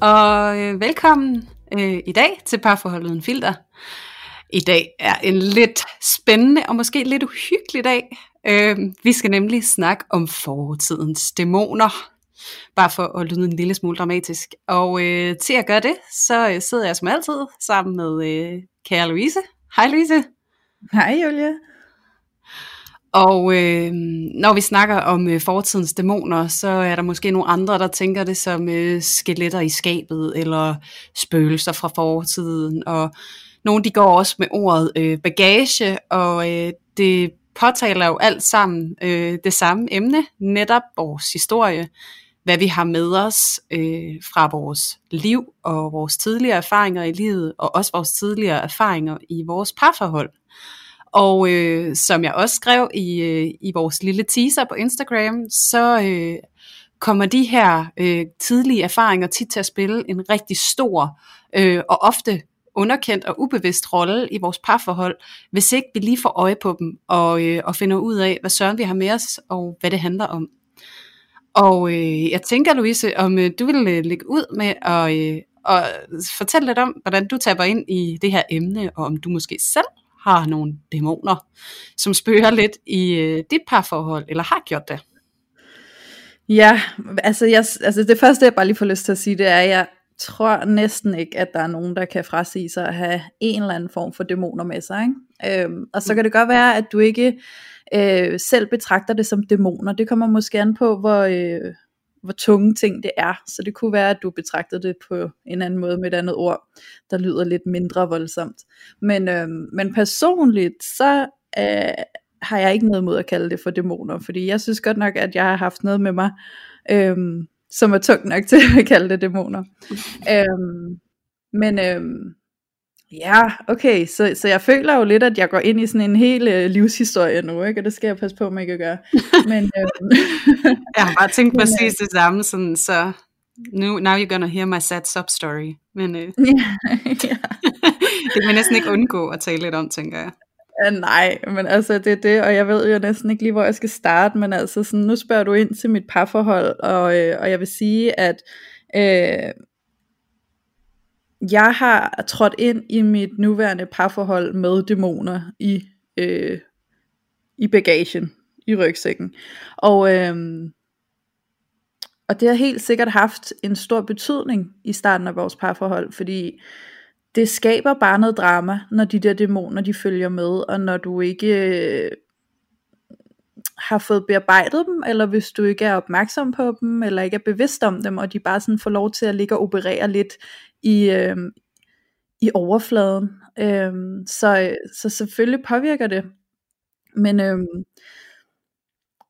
og øh, velkommen øh, i dag til Parforholdet en Filter. I dag er en lidt spændende og måske lidt uhyggelig dag. Øh, vi skal nemlig snakke om fortidens dæmoner. Bare for at lyde en lille smule dramatisk. Og øh, til at gøre det, så øh, sidder jeg som altid sammen med øh, kære Louise. Hej Louise. Hej Julia. Og øh, når vi snakker om øh, fortidens dæmoner, så er der måske nogle andre, der tænker det som øh, skeletter i skabet, eller spøgelser fra fortiden, og nogle de går også med ordet øh, bagage, og øh, det påtaler jo alt sammen øh, det samme emne, netop vores historie, hvad vi har med os øh, fra vores liv og vores tidligere erfaringer i livet, og også vores tidligere erfaringer i vores parforhold. Og øh, som jeg også skrev i, øh, i vores lille teaser på Instagram, så øh, kommer de her øh, tidlige erfaringer tit til at spille en rigtig stor øh, og ofte underkendt og ubevidst rolle i vores parforhold, hvis ikke vi lige får øje på dem og, øh, og finder ud af, hvad søren vi har med os og hvad det handler om. Og øh, jeg tænker, Louise, om øh, du vil øh, lægge ud med at øh, og fortælle lidt om, hvordan du taber ind i det her emne, og om du måske selv har nogle dæmoner, som spørger lidt i øh, dit parforhold, eller har gjort det? Ja, altså, jeg, altså det første jeg bare lige får lyst til at sige, det er, at jeg tror næsten ikke, at der er nogen, der kan frasige sig at have en eller anden form for dæmoner med sig. Ikke? Øhm, og så kan det godt være, at du ikke øh, selv betragter det som dæmoner. Det kommer måske an på, hvor, øh, hvor tunge ting det er. Så det kunne være, at du betragtede det på en anden måde med et andet ord, der lyder lidt mindre voldsomt. Men, øh, men personligt, så øh, har jeg ikke noget mod at kalde det for dæmoner, fordi jeg synes godt nok, at jeg har haft noget med mig, øh, som er tungt nok til at kalde det dæmoner. øh, men øh, Ja, okay, så, så jeg føler jo lidt, at jeg går ind i sådan en hel øh, livshistorie nu, ikke? og det skal jeg passe på, at man ikke gør. Men, øh, jeg har bare tænkt præcis det samme, sådan, så nu, now you're gonna hear my sad sub story. Men øh, ja, det kan man næsten ikke undgå at tale lidt om, tænker jeg. Ja, nej, men altså det er det, og jeg ved jo næsten ikke lige, hvor jeg skal starte, men altså sådan, nu spørger du ind til mit parforhold, og, øh, og jeg vil sige, at øh, jeg har trådt ind i mit nuværende parforhold med dæmoner i, øh, i bagagen, i rygsækken. Og, øh, og det har helt sikkert haft en stor betydning i starten af vores parforhold, fordi det skaber bare noget drama, når de der dæmoner de følger med, og når du ikke øh, har fået bearbejdet dem, eller hvis du ikke er opmærksom på dem, eller ikke er bevidst om dem, og de bare sådan får lov til at ligge og operere lidt i, øh, i overfladen. Øh, så, så selvfølgelig påvirker det. Men, øh,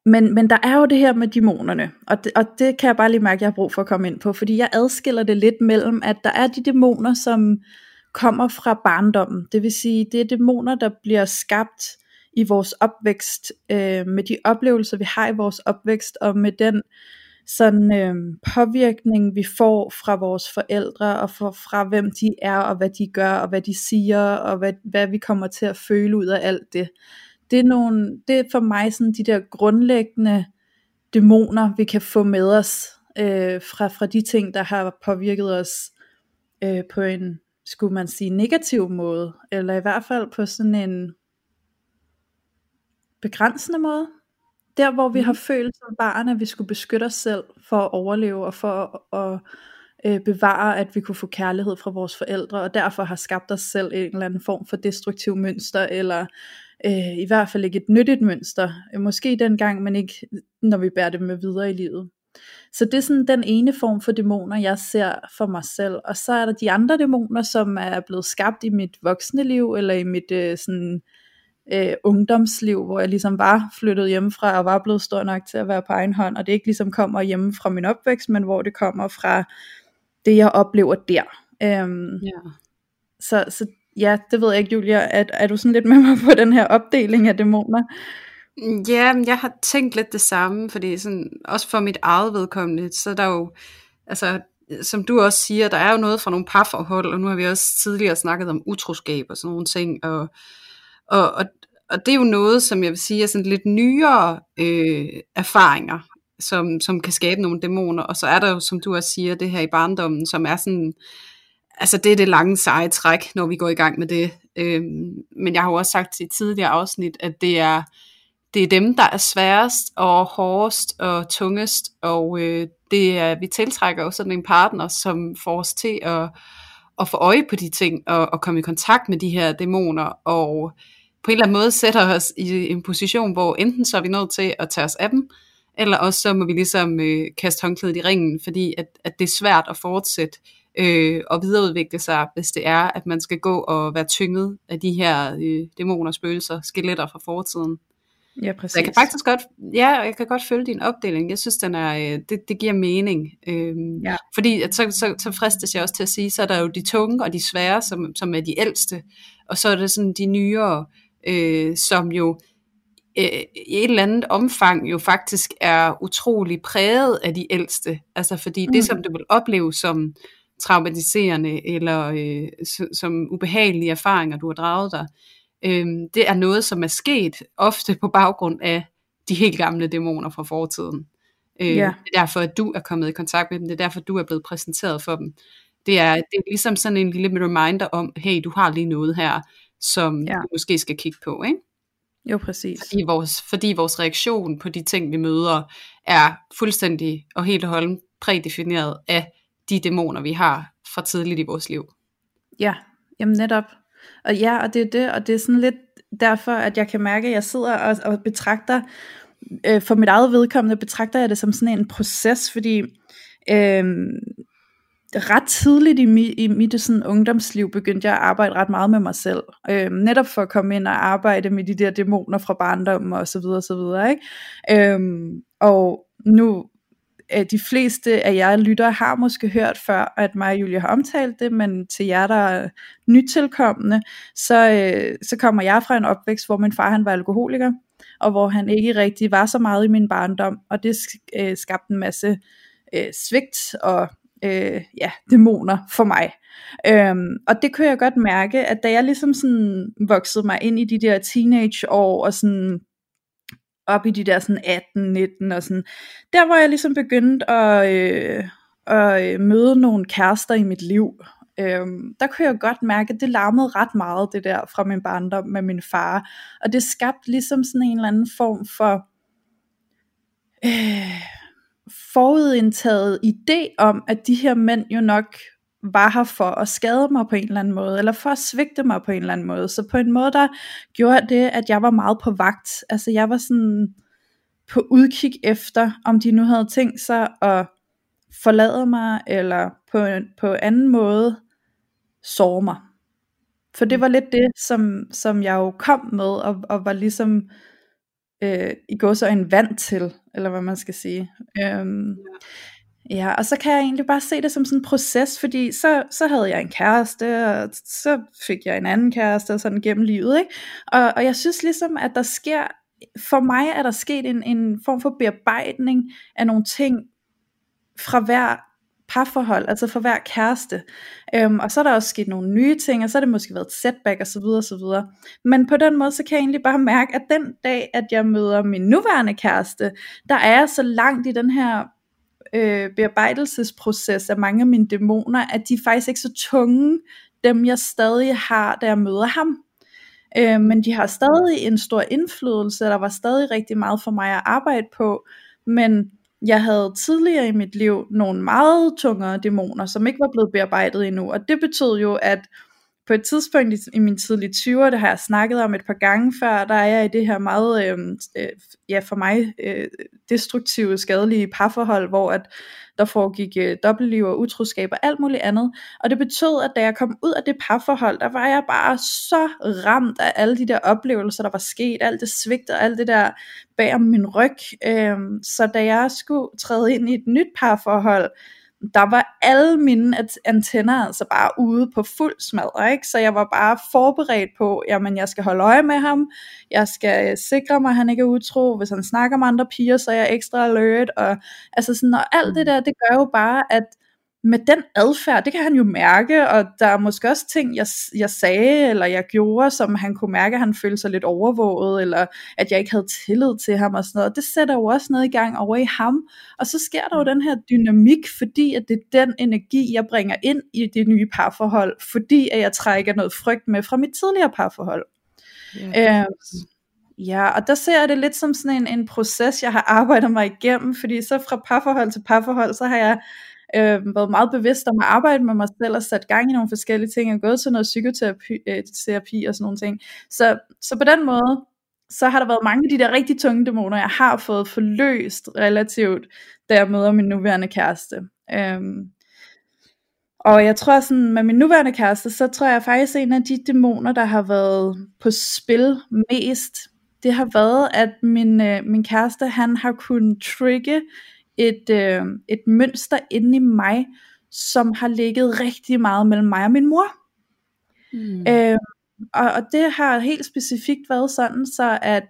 men, men der er jo det her med dæmonerne, og det, og det kan jeg bare lige mærke, at jeg har brug for at komme ind på, fordi jeg adskiller det lidt mellem, at der er de dæmoner, som kommer fra barndommen. Det vil sige, det er dæmoner, der bliver skabt i vores opvækst, øh, med de oplevelser, vi har i vores opvækst, og med den sådan øh, påvirkning, vi får fra vores forældre, og for, fra hvem de er, og hvad de gør, og hvad de siger, og hvad, hvad vi kommer til at føle ud af alt det. Det er, nogle, det er for mig sådan de der grundlæggende dæmoner, vi kan få med os øh, fra, fra de ting, der har påvirket os øh, på en, skulle man sige, negativ måde, eller i hvert fald på sådan en begrænsende måde. Der hvor vi har følt som barn, at vi skulle beskytte os selv for at overleve og for at, at øh, bevare, at vi kunne få kærlighed fra vores forældre, og derfor har skabt os selv en eller anden form for destruktiv mønster, eller øh, i hvert fald ikke et nyttigt mønster. Måske dengang, men ikke når vi bærer det med videre i livet. Så det er sådan den ene form for dæmoner, jeg ser for mig selv. Og så er der de andre dæmoner, som er blevet skabt i mit voksne liv, eller i mit øh, sådan, øh, ungdomsliv, hvor jeg ligesom var flyttet hjemmefra, og var blevet stor nok til at være på egen hånd, og det ikke ligesom kommer hjemme fra min opvækst, men hvor det kommer fra det jeg oplever der. Øhm, Ja. så, så ja, det ved jeg ikke, Julia, er, er du sådan lidt med mig på den her opdeling af dæmoner? Ja, jeg har tænkt lidt det samme, fordi sådan, også for mit eget vedkommende, så er der jo, altså, som du også siger, der er jo noget fra nogle parforhold, og nu har vi også tidligere snakket om utroskab og sådan nogle ting, og, og, og, og det er jo noget, som jeg vil sige er sådan lidt nyere øh, erfaringer, som, som kan skabe nogle dæmoner, og så er der jo, som du også siger, det her i barndommen, som er sådan, altså det er det lange seje træk, når vi går i gang med det. Øhm, men jeg har jo også sagt i tidligere afsnit, at det er, det er dem, der er sværest og hårdest og tungest, og øh, det er, vi tiltrækker jo sådan en partner, som får os til at, at få øje på de ting, og, og komme i kontakt med de her dæmoner, og på en eller anden måde sætter os i en position, hvor enten så er vi nødt til at tage os af dem, eller også så må vi ligesom øh, kaste håndklædet i ringen, fordi at, at det er svært at fortsætte øh, og videreudvikle sig, hvis det er, at man skal gå og være tynget af de her øh, dæmoner, spøgelser, skeletter fra fortiden. Ja, præcis. Så jeg kan faktisk godt, ja, jeg kan godt følge din opdeling. Jeg synes, den er, øh, det, det giver mening. Øhm, Ja. Fordi at så, så, så fristes jeg også til at sige, så er der jo de tunge og de svære, som, som er de ældste. Og så er det sådan de nyere, øh, som jo øh, i et eller andet omfang jo faktisk er utrolig præget af de ældste. Altså fordi mm. Det, som du vil opleve som traumatiserende eller øh, som, ubehagelige erfaringer, du har draget dig, øh, det er noget, som er sket ofte på baggrund af de helt gamle dæmoner fra fortiden. Øh, Ja. Det er derfor, at du er kommet i kontakt med dem. Det er derfor, du er blevet præsenteret for dem. Det er, det er ligesom sådan en lille reminder om, hey, du har lige noget her, som Ja. du måske skal kigge på. Ikke? Jo, præcis. Fordi, vores, fordi vores reaktion på de ting, vi møder, er fuldstændig og helt og holdent prædefineret af de dæmoner, vi har fra tidligt i vores liv. Ja, jamen netop. Og ja, og det er det, og det er sådan lidt derfor, at jeg kan mærke, at jeg sidder og, og betragter, øh, for mit eget vedkommende betragter jeg det som sådan en proces, fordi øh, ret tidligt i, mi, i mit sådan, ungdomsliv begyndte jeg at arbejde ret meget med mig selv. Øh, netop for at komme ind og arbejde med de der dæmoner fra barndommen og så videre og så videre. Ikke? Øh, og nu øh, de fleste af jer lyttere har måske hørt før, at mig og Julia har omtalt det, men til jer, der er nytilkommende, så, øh, så kommer jeg fra en opvækst, hvor min far han var alkoholiker, og hvor han ikke rigtig var så meget i min barndom, og det øh, skabte en masse øh, svigt og øh, ja, dæmoner for mig. Øhm, og det kunne jeg godt mærke, at da jeg ligesom sådan voksede mig ind i de der teenageår, og sådan op i de der sådan 18, 19 og sådan, der var jeg ligesom begyndt at, øh, at øh, møde nogle kærester i mit liv, øhm, der kunne jeg godt mærke, at det larmede ret meget det der fra min barndom med min far, og det skabte ligesom sådan en eller anden form for øh, forudindtaget idé om, at de her mænd jo nok var her for at skade mig på en eller anden måde, eller for at svigte mig på en eller anden måde. Så på en måde, der gjorde det, at jeg var meget på vagt. Altså jeg var sådan på udkig efter, om de nu havde tænkt sig at forlade mig, eller på, en, på anden måde såre mig. For det var lidt det, som, som jeg jo kom med, og, og var ligesom øh, i går så en vand til, eller hvad man skal sige. Øhm, Ja, og så kan jeg egentlig bare se det som sådan en proces, fordi så, så havde jeg en kæreste, og så fik jeg en anden kæreste, og sådan gennem livet, ikke? Og, og jeg synes ligesom, at der sker, for mig er der sket en, en form for bearbejdning af nogle ting fra hver parforhold, altså for hver kæreste. Øhm, og så er der også sket nogle nye ting, og så har det måske været et setback og så videre og så videre. Men på den måde, så kan jeg egentlig bare mærke, at den dag, at jeg møder min nuværende kæreste, der er jeg så langt i den her øh, bearbejdelsesproces af mange af mine dæmoner, at de er faktisk ikke så tunge, dem jeg stadig har, da jeg møder ham. Øh, men de har stadig en stor indflydelse, der var stadig rigtig meget for mig at arbejde på, men jeg havde tidligere i mit liv nogle meget tungere dæmoner, som ikke var blevet bearbejdet endnu, og det betød jo, at på et tidspunkt i, i mine tidlige 20'er, det har jeg snakket om et par gange før, der er jeg i det her meget, øh, øh, ja for mig, øh, destruktive, skadelige parforhold, hvor at der foregik øh, dobbeltliv og utroskab og alt muligt andet. Og det betød, at da jeg kom ud af det parforhold, der var jeg bare så ramt af alle de der oplevelser, der var sket, alt det svigt og alt det der bag om min ryg. Øh, så da jeg skulle træde ind i et nyt parforhold, der var alle mine antenner altså bare ude på fuld smadre, ikke? så jeg var bare forberedt på, jamen jeg skal holde øje med ham, jeg skal sikre mig, at han ikke er utro, hvis han snakker med andre piger, så er jeg ekstra alert, og altså sådan, og alt det der, det gør jo bare, at med den adfærd, det kan han jo mærke, og der er måske også ting, jeg, jeg sagde, eller jeg gjorde, som han kunne mærke, at han følte sig lidt overvåget, eller at jeg ikke havde tillid til ham og sådan noget. Det sætter jo også noget i gang over i ham, og så sker der jo den her dynamik, fordi at det er den energi, jeg bringer ind i det nye parforhold, fordi at jeg trækker noget frygt med fra mit tidligere parforhold. Yeah. Øhm, Ja, og der ser jeg det lidt som sådan en, en proces, jeg har arbejdet mig igennem, fordi så fra parforhold til parforhold, så har jeg øh, været meget bevidst om at arbejde med mig selv og sat gang i nogle forskellige ting. og gået til noget psykoterapi øh, terapi og sådan nogle ting. Så, så på den måde, så har der været mange af de der rigtig tunge dæmoner, jeg har fået forløst relativt, da jeg møder min nuværende kæreste. Øhm, og jeg tror sådan, med min nuværende kæreste, så tror jeg faktisk, at en af de dæmoner, der har været på spil mest, det har været, at min, øh, min kæreste, han har kunnet trigge et, øh, et mønster inde i mig, som har ligget rigtig meget mellem mig og min mor. Mm. Øh, og, og det har helt specifikt været sådan, så at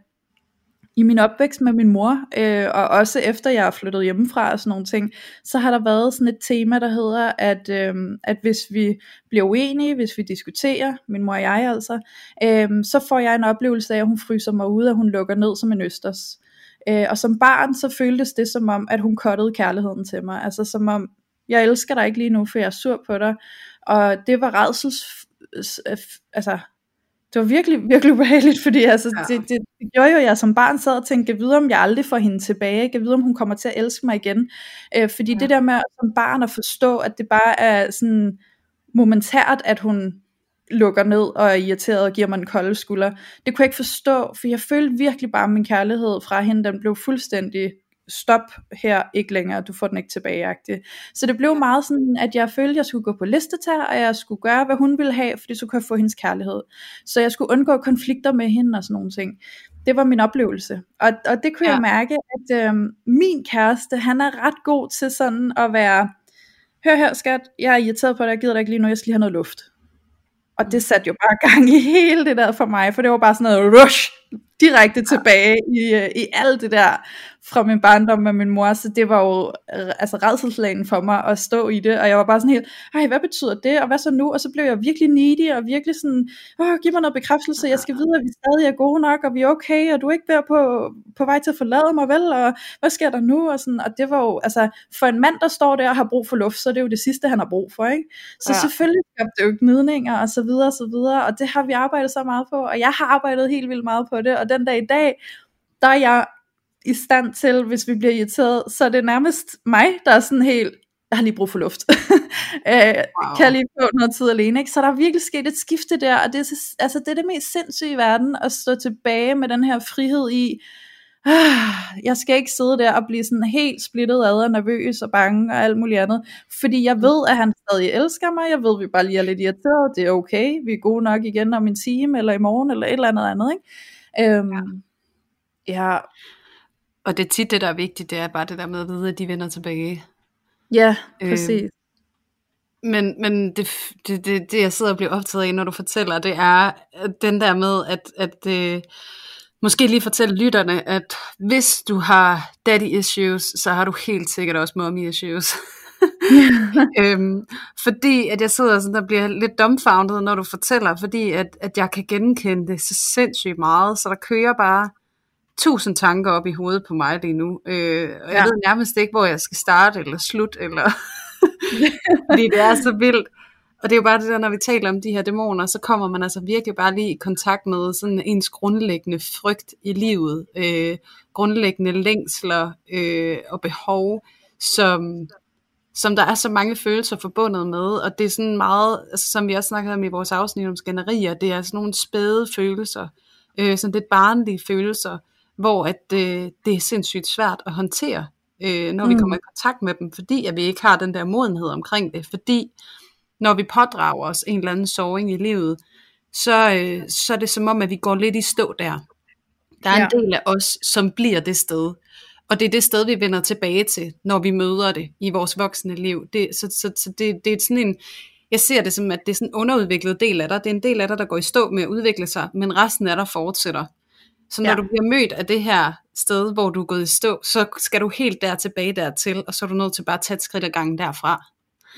i min opvækst med min mor, øh, og også efter jeg er flyttet hjemmefra og sådan nogle ting, så har der været sådan et tema, der hedder, at, øh, at hvis vi bliver uenige, hvis vi diskuterer, min mor og jeg altså, øh, så får jeg en oplevelse af, at hun fryser mig ud, og hun lukker ned som en østers. Øh, og som barn, så føltes det som om, at hun kottede kærligheden til mig. Altså som om, jeg elsker dig ikke lige nu, for jeg er sur på dig. Og det var redsels... Altså, det var virkelig, virkelig ubehageligt, fordi altså, ja. det, det, det gjorde jo, at jeg som barn sad og tænkte, jeg vide, om jeg aldrig får hende tilbage, jeg vide, om hun kommer til at elske mig igen. Øh, fordi ja. det der med som barn at forstå, at det bare er sådan momentært, at hun lukker ned og er irriteret og giver mig en kolde skulder. Det kunne jeg ikke forstå, for jeg følte virkelig bare, at min kærlighed fra hende, den blev fuldstændig stop her, ikke længere, du får den ikke tilbage Så det blev meget sådan, at jeg følte, at jeg skulle gå på listetær, og jeg skulle gøre, hvad hun ville have, fordi så kunne jeg få hendes kærlighed. Så jeg skulle undgå konflikter med hende og sådan nogle ting. Det var min oplevelse. Og, og det kunne ja. jeg mærke, at øh, min kæreste, han er ret god til sådan at være, hør her skat, jeg er irriteret på dig, jeg gider dig ikke lige nu, jeg skal lige have noget luft. Og det satte jo bare gang i hele det der for mig, for det var bare sådan noget rush, direkte tilbage i, øh, i alt det der fra min barndom med min mor, så det var jo altså redselslagen for mig at stå i det, og jeg var bare sådan helt, ej, hvad betyder det, og hvad så nu, og så blev jeg virkelig needy, og virkelig sådan, åh, giv mig noget bekræftelse, jeg skal vide, at vi stadig er gode nok, og vi er okay, og du er ikke ved på, på vej til at forlade mig, vel, og hvad sker der nu, og sådan, og det var jo, altså, for en mand, der står der og har brug for luft, så er det jo det sidste, han har brug for, ikke? Så ja. selvfølgelig skabte det jo gnidninger, og så videre, og så videre, og det har vi arbejdet så meget på, og jeg har arbejdet helt vildt meget på det, og den dag i dag, der er jeg i stand til, hvis vi bliver irriteret, så er det nærmest mig, der er sådan helt, jeg har lige brug for luft. øh, wow. Kan jeg lige få noget tid alene, ikke? Så der er virkelig sket et skifte der, og det er, altså, det er det mest sindssyge i verden, at stå tilbage med den her frihed i, ah, jeg skal ikke sidde der og blive sådan helt splittet ad og nervøs og bange og alt muligt andet, fordi jeg ved, at han stadig elsker mig, jeg ved, at vi bare lige er lidt irriteret, det er okay, vi er gode nok igen om en time, eller i morgen, eller et eller andet andet, ikke? Øhm, ja. ja, og det er tit det, der er vigtigt, det er bare det der med at vide, at de vender tilbage. Ja, præcis. Øh, men men det, det, det, det, jeg sidder og bliver optaget af, når du fortæller, det er den der med, at, at øh, måske lige fortælle lytterne, at hvis du har daddy issues, så har du helt sikkert også mommy issues. øhm, fordi at jeg sidder sådan, der bliver lidt dumbfounded, når du fortæller, fordi at, at jeg kan genkende det så sindssygt meget, så der kører bare tusind tanker op i hovedet på mig lige nu. Øh, og jeg ja. ved nærmest ikke, hvor jeg skal starte eller slutte, eller fordi det er så vildt. Og det er jo bare det der, når vi taler om de her dæmoner, så kommer man altså virkelig bare lige i kontakt med sådan ens grundlæggende frygt i livet, øh, grundlæggende længsler øh, og behov, som, som der er så mange følelser forbundet med, og det er sådan meget, altså, som vi også snakkede om i vores afsnit om skænderier, det er sådan nogle spæde følelser, øh, sådan lidt barnlige følelser, hvor at, øh, det er sindssygt svært at håndtere, øh, når mm. vi kommer i kontakt med dem, fordi at vi ikke har den der modenhed omkring det, fordi når vi pådrager os en eller anden soving i livet, så, øh, så er det som om, at vi går lidt i stå der. Der er ja. en del af os, som bliver det sted. Og det er det sted, vi vender tilbage til, når vi møder det i vores voksne liv. Det, så så, så det, det er sådan en, jeg ser det som, at det er sådan en underudviklet del af dig. Det er en del af dig, der går i stå med at udvikle sig, men resten af dig fortsætter. Så når ja. du bliver mødt af det her sted, hvor du er gået i stå, så skal du helt der tilbage dertil, og så er du nødt til bare at tage et skridt ad gangen derfra.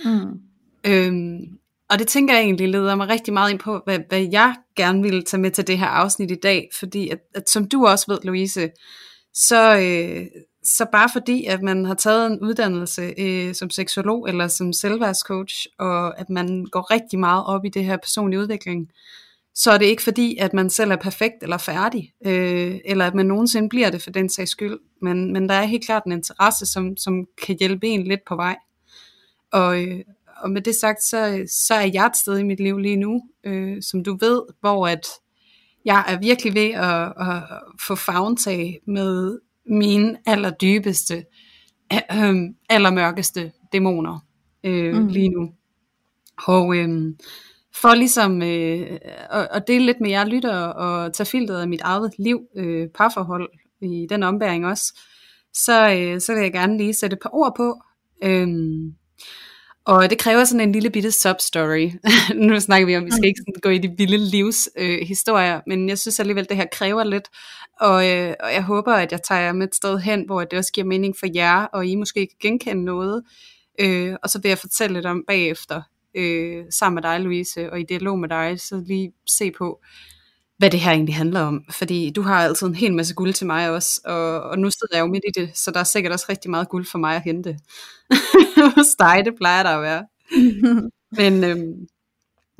Mm. Øhm, og det tænker jeg egentlig leder mig rigtig meget ind på, hvad, hvad jeg gerne vil tage med til det her afsnit i dag, fordi at, at som du også ved, Louise, så, øh, så bare fordi, at man har taget en uddannelse øh, som seksolog eller som selvværdscoach, og at man går rigtig meget op i det her personlige udvikling, så er det ikke fordi, at man selv er perfekt eller færdig, øh, eller at man nogensinde bliver det for den sags skyld, men, men der er helt klart en interesse, som, som kan hjælpe en lidt på vej. Og, øh, og med det sagt, så, så er jeg et sted i mit liv lige nu, øh, som du ved, hvor at jeg er virkelig ved at, at få fagntag med mine allerdybeste, øh, allermørkeste dæmoner øh, mm. lige nu. Og øh, for ligesom øh, at, at dele lidt med jer lytter og tage filteret af mit eget liv, øh, parforhold i den ombæring også, så, øh, så vil jeg gerne lige sætte et par ord på. Øh, og det kræver sådan en lille bitte substory. nu snakker vi om, at vi skal ikke sådan gå i de vilde livshistorier, øh, men jeg synes alligevel, det her kræver lidt. Og, øh, og jeg håber, at jeg tager jer med et sted hen, hvor det også giver mening for jer, og I måske kan genkende noget. Øh, og så vil jeg fortælle lidt om bagefter, øh, sammen med dig, Louise, og i dialog med dig, så lige se på, hvad det her egentlig handler om. Fordi du har altid en hel masse guld til mig også, og, og nu sidder jeg jo midt i det, så der er sikkert også rigtig meget guld for mig at hente. Hos dig, det plejer der at være. Men øhm,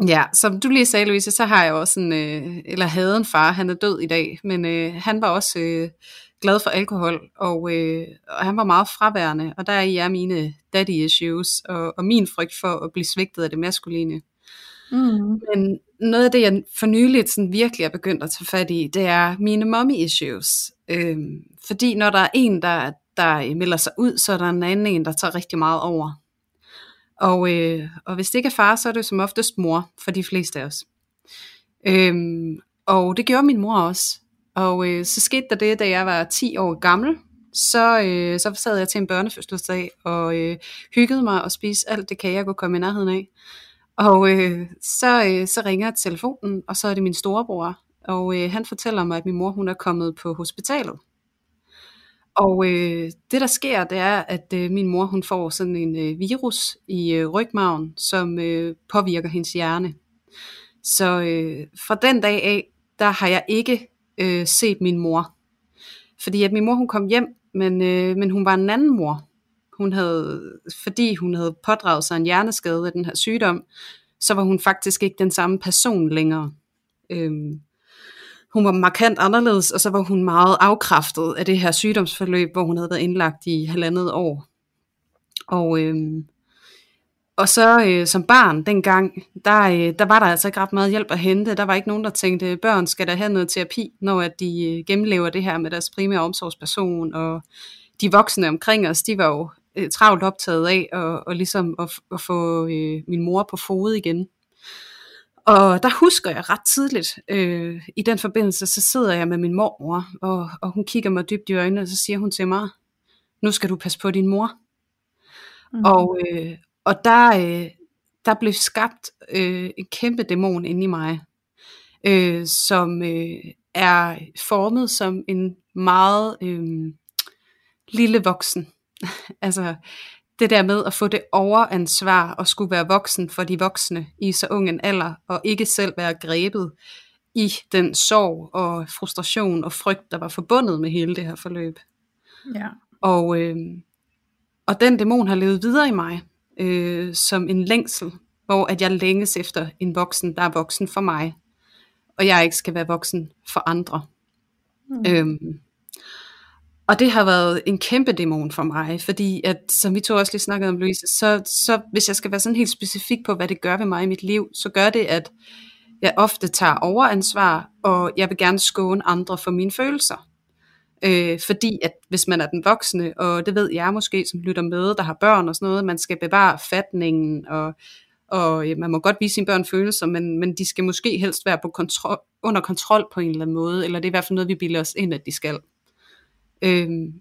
ja, som du lige sagde, Louise, så har jeg også en, øh, eller havde en far, han er død i dag, men øh, han var også øh, glad for alkohol, og, øh, og han var meget fraværende, og der er mine daddy issues, og, og min frygt for at blive svigtet af det maskuline. Mm. Men noget af det, jeg for nyligt sådan virkelig er begyndt at tage fat i, det er mine mommy issues. Øhm, fordi når der er en, der, der melder sig ud, så er der en anden en, der tager rigtig meget over. Og, øh, og hvis det ikke er far, så er det som oftest mor for de fleste af os. Øhm, og det gjorde min mor også. Og øh, så skete der det, da jeg var 10 år gammel, så, øh, så sad jeg til en børnefødselsdag og øh, hyggede mig og spiste alt det kage, jeg kunne komme i nærheden af. Og øh, så, øh, så ringer telefonen, og så er det min storebror, og øh, han fortæller mig, at min mor hun er kommet på hospitalet. Og øh, det der sker, det er, at øh, min mor hun får sådan en øh, virus i øh, rygmagen, som øh, påvirker hendes hjerne. Så øh, fra den dag af, der har jeg ikke øh, set min mor. Fordi at min mor hun kom hjem, men, øh, men hun var en anden mor. Hun havde, fordi hun havde pådraget sig en hjerneskade af den her sygdom, så var hun faktisk ikke den samme person længere. Øhm, hun var markant anderledes, og så var hun meget afkræftet af det her sygdomsforløb, hvor hun havde været indlagt i halvandet år. Og, øhm, og så øh, som barn dengang, der, øh, der var der altså ikke ret meget hjælp at hente. Der var ikke nogen, der tænkte, børn skal der have noget terapi, når at de øh, gennemlever det her med deres primære omsorgsperson. Og de voksne omkring os, de var jo øh, travlt optaget af og, og ligesom at, at få øh, min mor på fod igen. Og der husker jeg ret tidligt, øh, i den forbindelse, så sidder jeg med min mormor, og, og hun kigger mig dybt i øjnene, og så siger hun til mig, nu skal du passe på din mor. Mm. Og, øh, og der, øh, der blev skabt øh, en kæmpe dæmon inde i mig, øh, som øh, er formet som en meget øh, lille voksen. altså det der med at få det overansvar og skulle være voksen for de voksne i så ung en alder, og ikke selv være grebet i den sorg og frustration og frygt, der var forbundet med hele det her forløb. Ja. Og, øh, og den dæmon har levet videre i mig øh, som en længsel, hvor at jeg længes efter en voksen, der er voksen for mig, og jeg ikke skal være voksen for andre. Mm. Øhm, og det har været en kæmpe dæmon for mig, fordi at, som vi to også lige snakkede om, Louise, så, så hvis jeg skal være sådan helt specifik på, hvad det gør ved mig i mit liv, så gør det, at jeg ofte tager overansvar, og jeg vil gerne skåne andre for mine følelser. Øh, fordi at hvis man er den voksne, og det ved jeg måske, som lytter med, der har børn og sådan noget, man skal bevare fatningen, og, og øh, man må godt vise sine børn følelser, men, men de skal måske helst være på kontrol, under kontrol på en eller anden måde, eller det er i hvert fald noget, vi bilder os ind, at de skal. Øhm,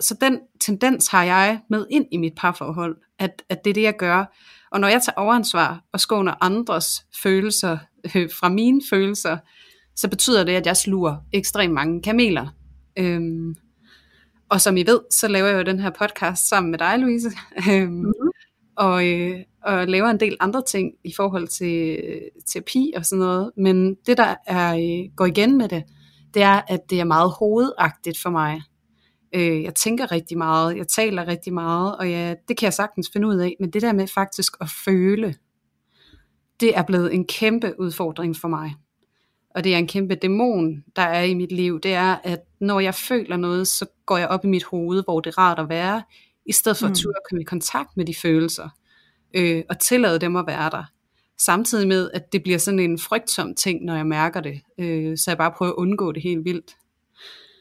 så den tendens har jeg med ind i mit parforhold, at, at det er det, jeg gør. Og når jeg tager overansvar og skåner andres følelser øh, fra mine følelser, så betyder det, at jeg sluger ekstremt mange kameler. Øhm, og som I ved, så laver jeg jo den her podcast sammen med dig, Louise. Øhm, mm-hmm. og, øh, og laver en del andre ting i forhold til terapi og sådan noget. Men det, der er, øh, går igen med det, det er, at det er meget hovedagtigt for mig. Øh, jeg tænker rigtig meget, jeg taler rigtig meget, og ja, det kan jeg sagtens finde ud af. Men det der med faktisk at føle, det er blevet en kæmpe udfordring for mig. Og det er en kæmpe dæmon, der er i mit liv. Det er, at når jeg føler noget, så går jeg op i mit hoved, hvor det er rart at være, i stedet for mm. at turde komme i kontakt med de følelser, øh, og tillade dem at være der. Samtidig med, at det bliver sådan en frygtsom ting, når jeg mærker det. Øh, så jeg bare prøver at undgå det helt vildt.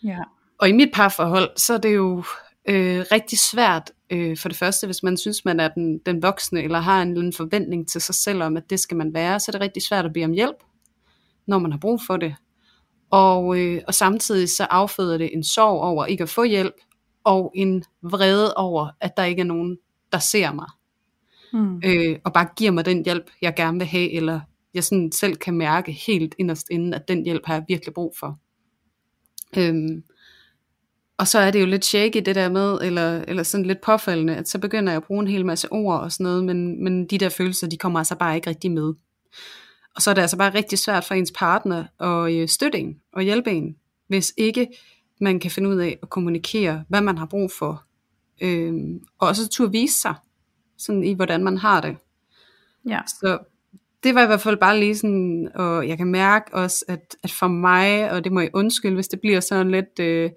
Ja. Og i mit parforhold, så er det jo øh, rigtig svært, øh, for det første, hvis man synes, man er den, den voksne, eller har en, en forventning til sig selv om, at det skal man være, så er det rigtig svært at bede om hjælp, når man har brug for det. Og, øh, og samtidig så afføder det en sorg over ikke at få hjælp, og en vrede over, at der ikke er nogen, der ser mig. Mm. Øh, og bare giver mig den hjælp, jeg gerne vil have, eller jeg sådan selv kan mærke helt inderst inden, at den hjælp har jeg virkelig brug for. Øhm, og så er det jo lidt shaky det der med, eller, eller sådan lidt påfaldende, at så begynder jeg at bruge en hel masse ord og sådan noget, men, men de der følelser, de kommer altså bare ikke rigtig med. Og så er det altså bare rigtig svært for ens partner at øh, støtte en og hjælpe en, hvis ikke man kan finde ud af at kommunikere, hvad man har brug for. Øhm, og også turde vise sig, sådan i hvordan man har det. Ja. Så det var i hvert fald bare lige sådan, og jeg kan mærke også, at, at for mig, og det må jeg undskylde, hvis det bliver sådan lidt øh,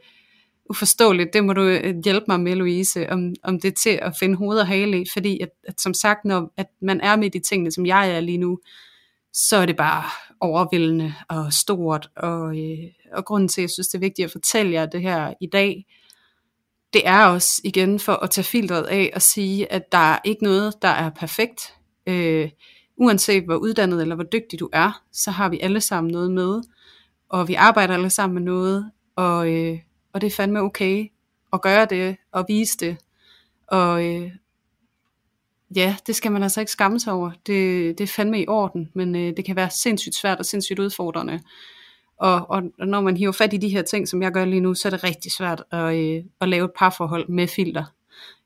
uforståeligt, det må du øh, hjælpe mig med, Louise, om, om det er til at finde hoved og hale i, fordi at, at som sagt, når at man er med i tingene, som jeg er lige nu, så er det bare overvældende og stort, og, øh, og grunden til, at jeg synes, det er vigtigt at fortælle jer det her i dag, det er også igen for at tage filtret af og sige, at der er ikke noget, der er perfekt. Øh, uanset hvor uddannet eller hvor dygtig du er, så har vi alle sammen noget med, og vi arbejder alle sammen med noget, og, øh, og det er fandme okay at gøre det, og vise det, og, øh, ja, det skal man altså ikke skamme sig over. Det, det er fandme i orden, men øh, det kan være sindssygt svært og sindssygt udfordrende. Og, og, og når man hiver fat i de her ting, som jeg gør lige nu, så er det rigtig svært at, øh, at lave et parforhold med filter.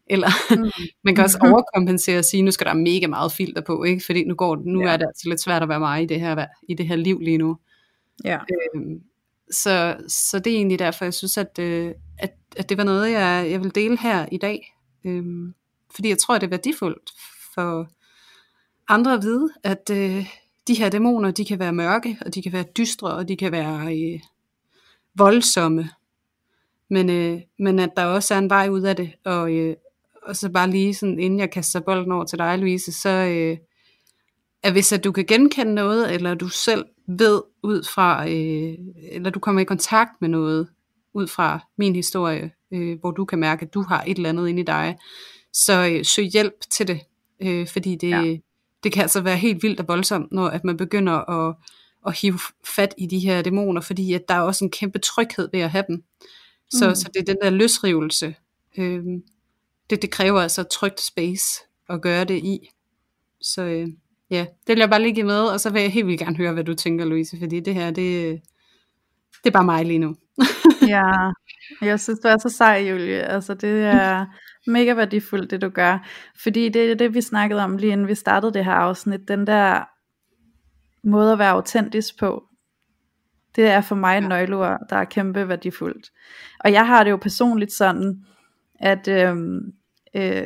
Eller mm. man kan også overkompensere og sige, nu skal der mega meget filter på, ikke? fordi nu, går, nu ja. er det altså lidt svært at være mig i det her, i det her liv lige nu. Ja. Øhm, så, så det er egentlig derfor, jeg synes, at, øh, at, at det var noget, jeg, jeg vil dele her i dag. Øhm, fordi jeg tror, det er værdifuldt for andre at vide, at øh, de her dæmoner, de kan være mørke, og de kan være dystre, og de kan være øh, voldsomme. Men, øh, men at der også er en vej ud af det. Og, øh, og så bare lige sådan, inden jeg kaster bolden over til dig, Louise, så øh, at hvis at du kan genkende noget, eller du selv ved ud fra, øh, eller du kommer i kontakt med noget ud fra min historie, øh, hvor du kan mærke, at du har et eller andet inde i dig, så øh, søg hjælp til det, øh, fordi det, ja det kan altså være helt vildt og voldsomt, når at man begynder at, at hive fat i de her dæmoner, fordi at der er også en kæmpe tryghed ved at have dem. Så, mm. så det er den der løsrivelse. Øh, det, det kræver altså trygt space at gøre det i. Så øh, ja, det vil jeg bare lige give med, og så vil jeg helt vildt gerne høre, hvad du tænker, Louise, fordi det her, det, det er bare mig lige nu. ja, jeg synes, du er så sej, Julie. Altså, det er mega værdifuldt, det du gør. Fordi det er det, vi snakkede om lige inden vi startede det her afsnit. Den der måde at være autentisk på. Det er for mig en nøgleord, der er kæmpe værdifuldt. Og jeg har det jo personligt sådan, at øhm, øh,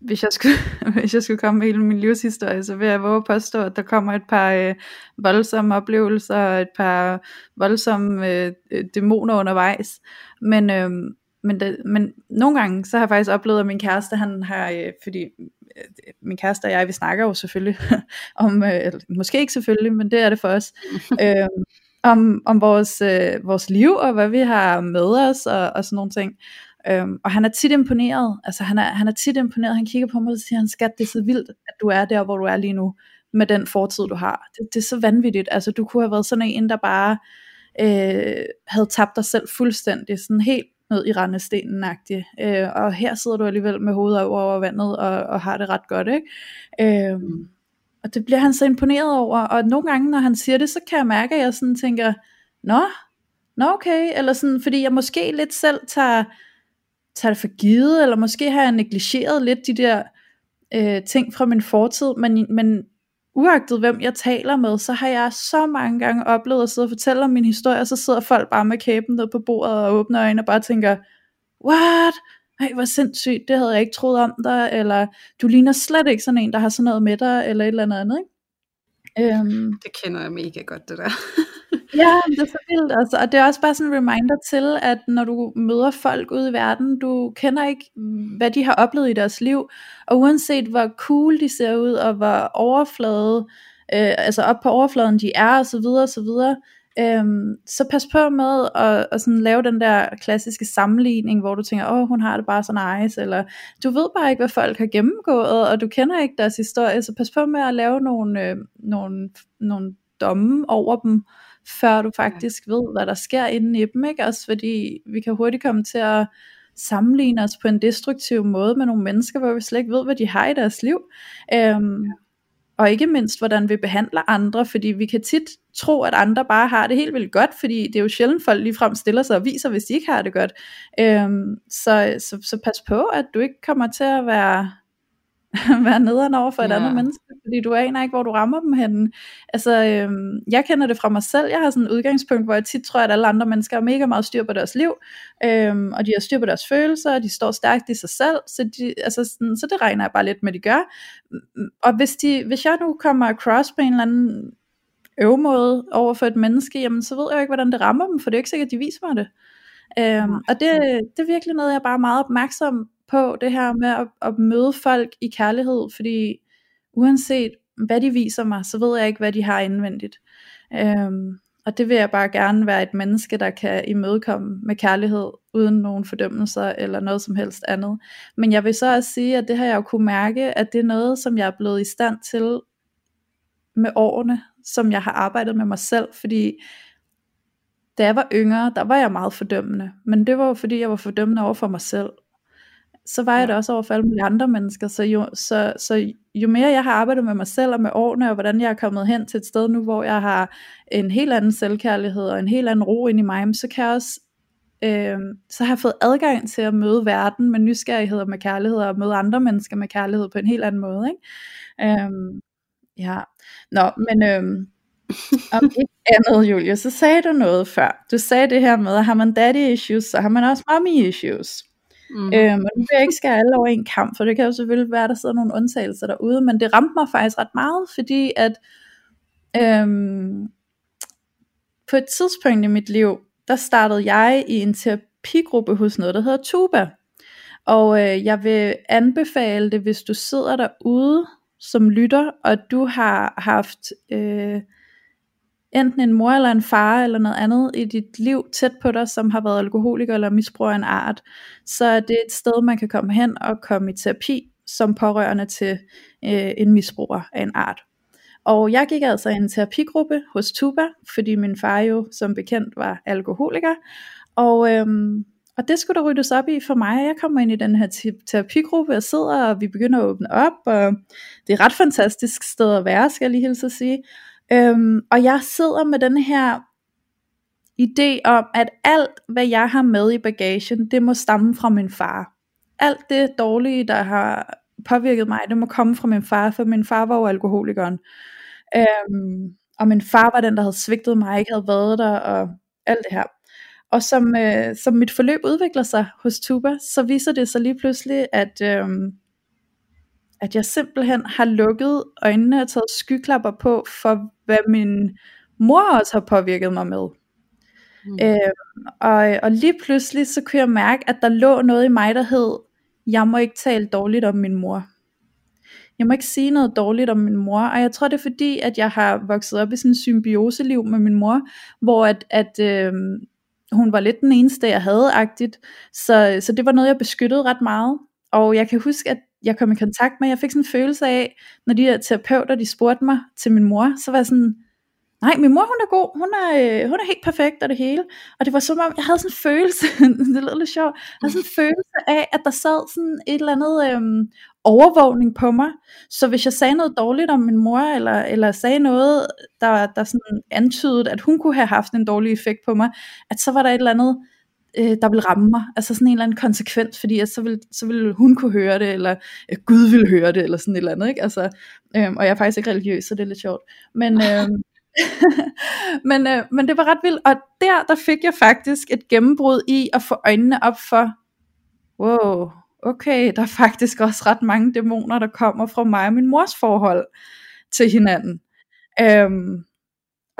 hvis jeg skulle, hvis jeg skulle komme med hele min livshistorie, så vil jeg våge at påstå, at der kommer et par øh, voldsomme oplevelser, et par voldsomme øh, øh, dæmoner undervejs. Men, øh, men, det, men nogle gange, så har jeg faktisk oplevet, at min kæreste, han har, øh, fordi øh, min kæreste og jeg, vi snakker jo selvfølgelig om, øh, måske ikke selvfølgelig, men det er det for os, øh, om, om vores, øh, vores liv, og hvad vi har med os, og, og sådan nogle ting. Øhm, og han er tit imponeret, altså han er, han er tit imponeret, han kigger på mig og siger, han skat, det er så vildt, at du er der, hvor du er lige nu, med den fortid du har. Det, det er så vanvittigt, altså du kunne have været sådan en, der bare øh, havde tabt dig selv fuldstændig, sådan helt noget i rendestenen øh, og her sidder du alligevel med hovedet over, over vandet, og, og har det ret godt, ikke? Øh, mm. Og det bliver han så imponeret over, og nogle gange, når han siger det, så kan jeg mærke, at jeg sådan tænker, nå, nå okay, eller sådan, fordi jeg måske lidt selv tager, tager det for givet, eller måske har jeg negligeret lidt de der øh, ting fra min fortid, men, men uagtet hvem jeg taler med, så har jeg så mange gange oplevet at sidde og fortælle om min historie, og så sidder folk bare med kæben ned på bordet og åbner øjnene og bare tænker, what? Ej, hvor sindssygt, det havde jeg ikke troet om dig, eller du ligner slet ikke sådan en, der har sådan noget med dig, eller et eller andet andet, ikke? Øhm, det kender jeg mega godt, det der. ja, det er så vildt, altså. og det er også bare sådan en reminder til, at når du møder folk ude i verden, du kender ikke, hvad de har oplevet i deres liv, og uanset hvor cool de ser ud, og hvor overflade, øh, altså op på overfladen de er, og så videre, og så videre, Øhm, så pas på med at, at sådan lave den der klassiske sammenligning, hvor du tænker, åh, hun har det bare så nice, eller du ved bare ikke, hvad folk har gennemgået, og du kender ikke deres historie, så pas på med at lave nogle, øh, nogle, nogle domme over dem, før du faktisk ved, hvad der sker inde i dem, ikke? Også fordi vi kan hurtigt komme til at sammenligne os på en destruktiv måde med nogle mennesker, hvor vi slet ikke ved, hvad de har i deres liv. Øhm, og ikke mindst, hvordan vi behandler andre, fordi vi kan tit tro, at andre bare har det helt vildt godt, fordi det er jo sjældent, folk ligefrem stiller sig og viser, hvis de ikke har det godt. Øhm, så, så, så pas på, at du ikke kommer til at være være nederen over for et ja. andet menneske, fordi du aner ikke, hvor du rammer dem henne. Altså, øhm, jeg kender det fra mig selv, jeg har sådan et udgangspunkt, hvor jeg tit tror, at alle andre mennesker har mega meget styr på deres liv, øhm, og de har styr på deres følelser, og de står stærkt i sig selv, så, de, altså sådan, så det regner jeg bare lidt med, de gør. Og hvis, de, hvis jeg nu kommer across på en eller anden øvemåde over for et menneske, jamen så ved jeg jo ikke, hvordan det rammer dem, for det er ikke sikkert, at de viser mig det. Øhm, og det, det er virkelig noget, jeg er bare meget opmærksom på, det her med at, at møde folk i kærlighed, fordi uanset hvad de viser mig, så ved jeg ikke, hvad de har indvendigt. Øhm, og det vil jeg bare gerne være et menneske, der kan imødekomme med kærlighed, uden nogen fordømmelser eller noget som helst andet. Men jeg vil så også sige, at det har jeg jo kunne mærke, at det er noget, som jeg er blevet i stand til med årene, som jeg har arbejdet med mig selv, fordi da jeg var yngre, der var jeg meget fordømmende, men det var jo fordi, jeg var fordømmende over for mig selv så var jeg det også over for alle mulige andre mennesker. Så jo, så, så jo mere jeg har arbejdet med mig selv og med årene, og hvordan jeg er kommet hen til et sted nu, hvor jeg har en helt anden selvkærlighed og en helt anden ro ind i mig, så kan jeg også øh, så har jeg fået adgang til at møde verden med nysgerrighed og med kærlighed, og møde andre mennesker med kærlighed på en helt anden måde. Ikke? Øh, ja, nå, men øh, om ikke andet, Julie, så sagde du noget før. Du sagde det her med, at har man daddy issues, så har man også mommy issues. Mm. Øhm, og nu vil jeg ikke skære alle over en kamp, for det kan jo selvfølgelig være, at der sidder nogle undtagelser derude, men det ramte mig faktisk ret meget, fordi at øhm, på et tidspunkt i mit liv, der startede jeg i en terapigruppe hos noget, der hedder Tuba. Og øh, jeg vil anbefale det, hvis du sidder derude som lytter, og du har haft øh, enten en mor eller en far eller noget andet i dit liv tæt på dig, som har været alkoholiker eller misbruger en art, så er det et sted, man kan komme hen og komme i terapi som pårørende til øh, en misbruger af en art. Og jeg gik altså i en terapigruppe hos Tuba, fordi min far jo som bekendt var alkoholiker, og, øhm, og det skulle der ryddes op i for mig. Jeg kommer ind i den her terapigruppe og sidder, og vi begynder at åbne op, og det er et ret fantastisk sted at være, skal jeg lige hilse at sige. Øhm, og jeg sidder med den her idé om, at alt hvad jeg har med i bagagen, det må stamme fra min far. Alt det dårlige, der har påvirket mig, det må komme fra min far, for min far var jo alkoholikeren. Øhm, og min far var den, der havde svigtet mig, ikke havde været der, og alt det her. Og som, øh, som mit forløb udvikler sig hos Tuba, så viser det sig lige pludselig, at, øh, at jeg simpelthen har lukket øjnene og taget skyklapper på for hvad min mor også har påvirket mig med. Mm. Øh, og, og lige pludselig så kunne jeg mærke at der lå noget i mig der hed jeg må ikke tale dårligt om min mor jeg må ikke sige noget dårligt om min mor, og jeg tror det er fordi, at jeg har vokset op i sådan en symbioseliv med min mor, hvor at, at øh, hun var lidt den eneste, jeg havde agtigt, så, så det var noget, jeg beskyttede ret meget, og jeg kan huske, at jeg kom i kontakt med, jeg fik sådan en følelse af, når de der terapeuter, de spurgte mig til min mor, så var jeg sådan, Nej, min mor hun er god, hun er, øh, hun er helt perfekt og det hele, og det var som om, jeg havde sådan en følelse, det lød lidt sjovt, jeg havde sådan en følelse af, at der sad sådan et eller andet øh, overvågning på mig, så hvis jeg sagde noget dårligt om min mor, eller, eller sagde noget, der, der sådan antydede, at hun kunne have haft en dårlig effekt på mig, at så var der et eller andet, øh, der ville ramme mig, altså sådan en eller anden konsekvens, fordi at så, ville, så ville hun kunne høre det, eller øh, Gud ville høre det, eller sådan et eller andet, ikke? Altså, øh, og jeg er faktisk ikke religiøs, så det er lidt sjovt, men, øh, men, øh, men det var ret vildt, og der, der fik jeg faktisk et gennembrud i at få øjnene op for, wow, okay, der er faktisk også ret mange dæmoner, der kommer fra mig og min mors forhold til hinanden. Øhm,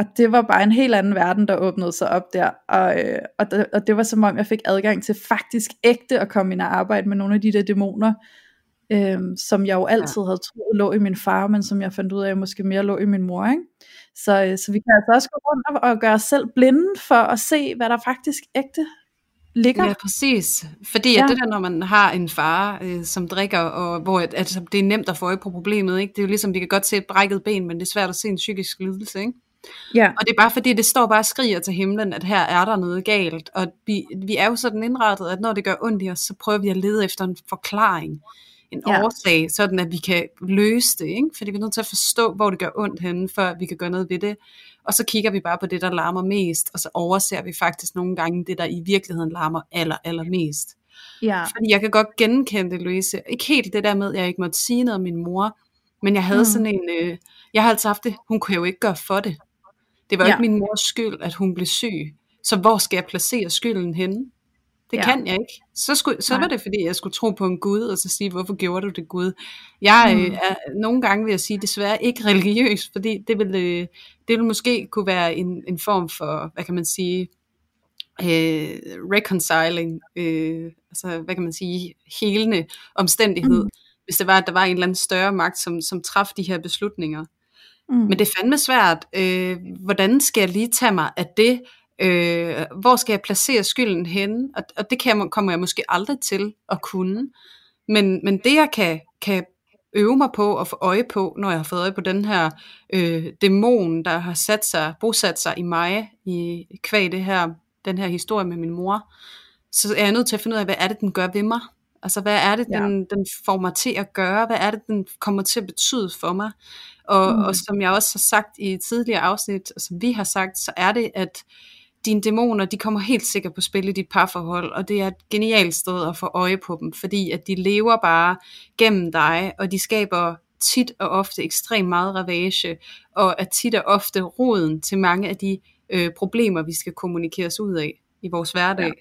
og det var bare en helt anden verden, der åbnede sig op der. Og, øh, og, det, og det var som om, jeg fik adgang til faktisk ægte at komme ind og arbejde med nogle af de der dæmoner, øh, som jeg jo altid ja. havde troet lå i min far, men som jeg fandt ud af, måske mere lå i min mor. Ikke? Så, øh, så vi kan altså også gå rundt og, gøre os selv blinde for at se, hvad der faktisk ægte ligger. Ja, præcis. Fordi ja. at det der, når man har en far, øh, som drikker, og hvor at, altså, det er nemt at få øje på problemet, ikke? det er jo ligesom, vi kan godt se et brækket ben, men det er svært at se en psykisk lidelse. Ikke? Ja. Og det er bare fordi, det står bare og skriger til himlen, at her er der noget galt. Og vi, vi er jo sådan indrettet, at når det gør ondt i os, så prøver vi at lede efter en forklaring, en ja. årsag, sådan at vi kan løse det. Ikke? Fordi vi er nødt til at forstå, hvor det gør ondt henne, før vi kan gøre noget ved det. Og så kigger vi bare på det, der larmer mest, og så overser vi faktisk nogle gange det, der i virkeligheden larmer aller, aller mest. Ja. Fordi jeg kan godt genkende det, Louise. Ikke helt det der med, at jeg ikke måtte sige noget om min mor, men jeg havde mm. sådan en, øh, jeg har altid haft det, hun kunne jo ikke gøre for det. Det var ja. ikke min mors skyld, at hun blev syg. Så hvor skal jeg placere skylden henne? Det ja. kan jeg ikke. Så, skulle, så var det, fordi jeg skulle tro på en Gud, og så sige, hvorfor gjorde du det, Gud? Jeg mm. øh, er nogle gange, vil jeg sige, desværre ikke religiøs, fordi det ville, øh, det ville måske kunne være en, en form for, hvad kan man sige, øh, reconciling, øh, altså hvad kan man sige, helende omstændighed, mm. hvis det var, at der var en eller anden større magt, som, som traf de her beslutninger. Mm. Men det er fandme svært. Øh, hvordan skal jeg lige tage mig af det? Øh, hvor skal jeg placere skylden henne? Og, og det kan kommer jeg måske aldrig til at kunne. Men, men det jeg kan, kan øve mig på og få øje på, når jeg har fået øje på den her øh, dæmon, der har sat sig, bosat sig i mig, i kvæg det her, den her historie med min mor, så er jeg nødt til at finde ud af, hvad er det, den gør ved mig? Altså, hvad er det, ja. den, den får mig til at gøre? Hvad er det, den kommer til at betyde for mig? Og, mm. og som jeg også har sagt i tidligere afsnit, og som vi har sagt, så er det, at dine dæmoner, de kommer helt sikkert på spil i dit parforhold, og det er et genialt sted at få øje på dem, fordi at de lever bare gennem dig, og de skaber tit og ofte ekstremt meget ravage, og er tit og ofte roden til mange af de øh, problemer, vi skal kommunikeres ud af i vores hverdag.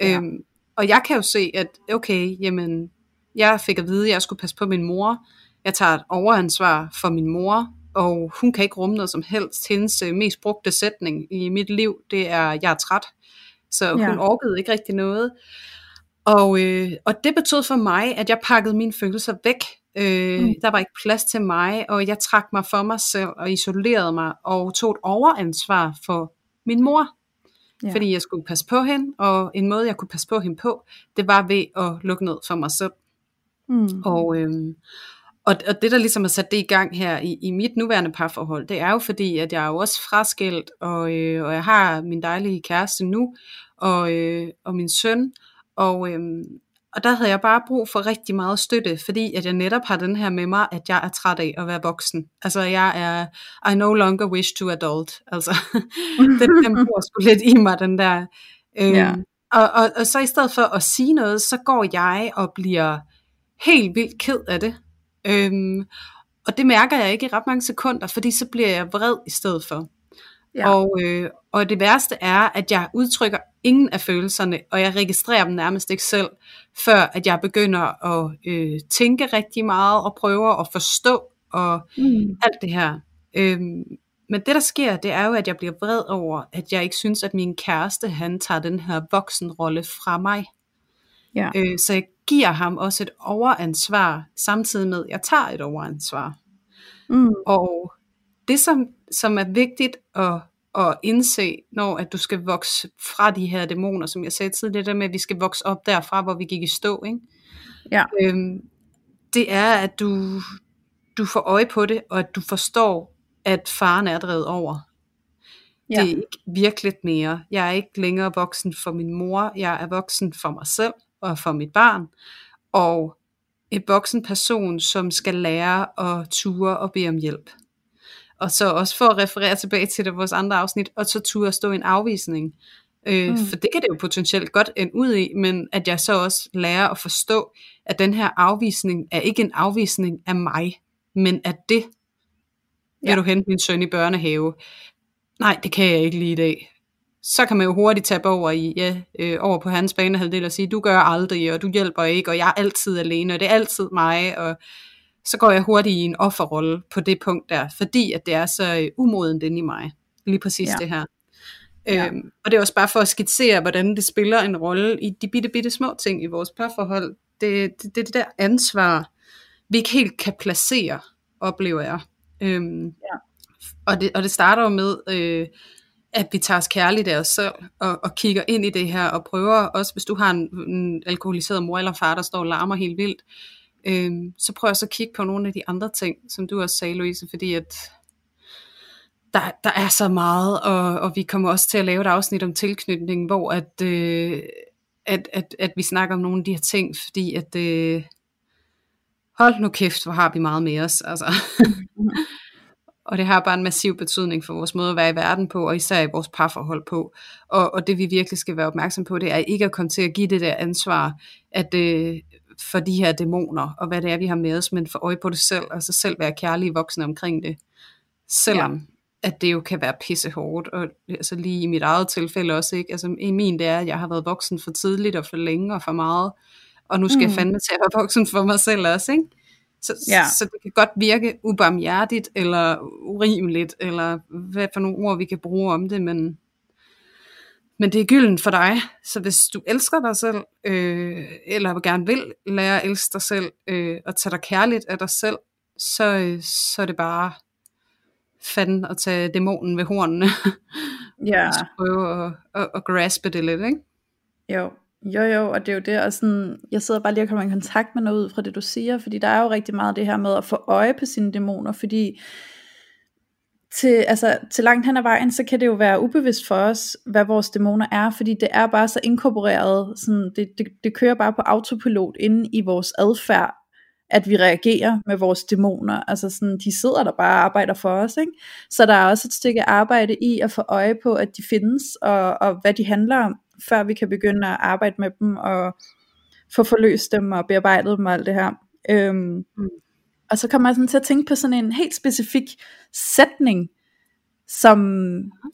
Ja. Ja. Øhm, og jeg kan jo se, at okay, jamen, jeg fik at vide, at jeg skulle passe på min mor, jeg tager et overansvar for min mor, og hun kan ikke rumme noget som helst. Hendes øh, mest brugte sætning i mit liv, det er, jeg er træt. Så hun ja. orkede ikke rigtig noget. Og, øh, og det betød for mig, at jeg pakkede mine følelser væk. Øh, mm. Der var ikke plads til mig, og jeg trak mig for mig selv og isolerede mig og tog et overansvar for min mor. Ja. Fordi jeg skulle passe på hende, og en måde jeg kunne passe på hende på, det var ved at lukke ned for mig selv. Mm. Og, øh, og, og det der ligesom har sat det i gang her i, i mit nuværende parforhold, det er jo fordi, at jeg er jo også fraskilt, og, øh, og jeg har min dejlige kæreste nu, og, øh, og min søn, og, øh, og der havde jeg bare brug for rigtig meget støtte, fordi at jeg netop har den her med mig, at jeg er træt af at være voksen. Altså jeg er, I no longer wish to adult. Altså, den, den bor sgu lidt i mig, den der. Øh, ja. og, og, og så i stedet for at sige noget, så går jeg og bliver helt vildt ked af det. Øhm, og det mærker jeg ikke i ret mange sekunder, fordi så bliver jeg vred i stedet for. Ja. Og, øh, og det værste er, at jeg udtrykker ingen af følelserne, og jeg registrerer dem nærmest ikke selv, før at jeg begynder at øh, tænke rigtig meget, og prøver at forstå, og mm. alt det her. Øhm, men det der sker, det er jo, at jeg bliver vred over, at jeg ikke synes, at min kæreste, han tager den her voksenrolle fra mig. Ja. Øh, så jeg giver ham også et overansvar, samtidig med, at jeg tager et overansvar. Mm. Og det, som, som er vigtigt at, at indse, når at du skal vokse fra de her dæmoner, som jeg sagde tidligere, det der med, at vi skal vokse op derfra, hvor vi gik i stå, ikke? Ja. Øhm, det er, at du, du får øje på det, og at du forstår, at faren er drevet over. Ja. Det er ikke virkeligt mere. Jeg er ikke længere voksen for min mor. Jeg er voksen for mig selv og for mit barn. Og en voksen person, som skal lære at ture og bede om hjælp. Og så også for at referere tilbage til det, vores andre afsnit, og så ture at stå i en afvisning. Øh, mm. For det kan det jo potentielt godt ende ud i, men at jeg så også lærer at forstå, at den her afvisning er ikke en afvisning af mig, men at det, ja. vil du hente min søn i børnehave? Nej, det kan jeg ikke lige i dag. Så kan man jo hurtigt tage over i, ja, øh, over på hans banehalvdel og sige, du gør aldrig, og du hjælper ikke, og jeg er altid alene, og det er altid mig, og så går jeg hurtigt i en offerrolle på det punkt der, fordi at det er så øh, umodent inde i mig. Lige præcis ja. det her. Ja. Øhm, og det er også bare for at skitsere, hvordan det spiller en rolle i de bitte, bitte små ting i vores parforhold. Det, det, det, det der ansvar, vi ikke helt kan placere, oplever jeg. Øhm, ja. og, det, og det starter jo med, øh, at vi tager os kærligt af os selv, og, og kigger ind i det her, og prøver også, hvis du har en, en alkoholiseret mor eller far, der står og larmer helt vildt, øh, så prøver jeg så at kigge på nogle af de andre ting, som du også sagde, Louise, fordi at der, der er så meget, og, og vi kommer også til at lave et afsnit om tilknytning, hvor at, øh, at, at, at vi snakker om nogle af de her ting, fordi at, øh, hold nu kæft, hvor har vi meget med os, altså. og det har bare en massiv betydning for vores måde at være i verden på, og især i vores parforhold på. Og, og det vi virkelig skal være opmærksom på, det er ikke at komme til at give det der ansvar, at øh, for de her dæmoner, og hvad det er, vi har med os, men for øje på det selv, altså selv være kærlige voksne omkring det. Selvom ja at det jo kan være pisse hårdt, og altså lige i mit eget tilfælde også, ikke? Altså i min det er, at jeg har været voksen for tidligt og for længe og for meget, og nu skal mm. jeg fandme til at være voksen for mig selv også, ikke? Så, ja. så, så det kan godt virke ubarmhjertigt, eller urimeligt, eller hvad for nogle ord vi kan bruge om det, men, men det er gylden for dig. Så hvis du elsker dig selv, øh, eller gerne vil lære at elske dig selv, øh, og tage dig kærligt af dig selv, så, så er det bare fanden at tage dæmonen ved hornene. Ja. og prøve at, at, at graspe det lidt, ikke? Jo, jo, jo, og det er jo det, og sådan, jeg sidder bare lige og kommer i kontakt med noget ud fra det, du siger, fordi der er jo rigtig meget det her med at få øje på sine dæmoner, fordi til, altså, til langt hen ad vejen, så kan det jo være ubevidst for os, hvad vores dæmoner er, fordi det er bare så inkorporeret, sådan, det, det, det kører bare på autopilot inde i vores adfærd, at vi reagerer med vores dæmoner. Altså sådan, de sidder der bare og arbejder for os. Ikke? Så der er også et stykke arbejde i at få øje på, at de findes, og, og hvad de handler om, før vi kan begynde at arbejde med dem, og få forløst dem, og bearbejdet dem og alt det her. Øhm, mm. Og så kommer jeg sådan til at tænke på sådan en helt specifik sætning, som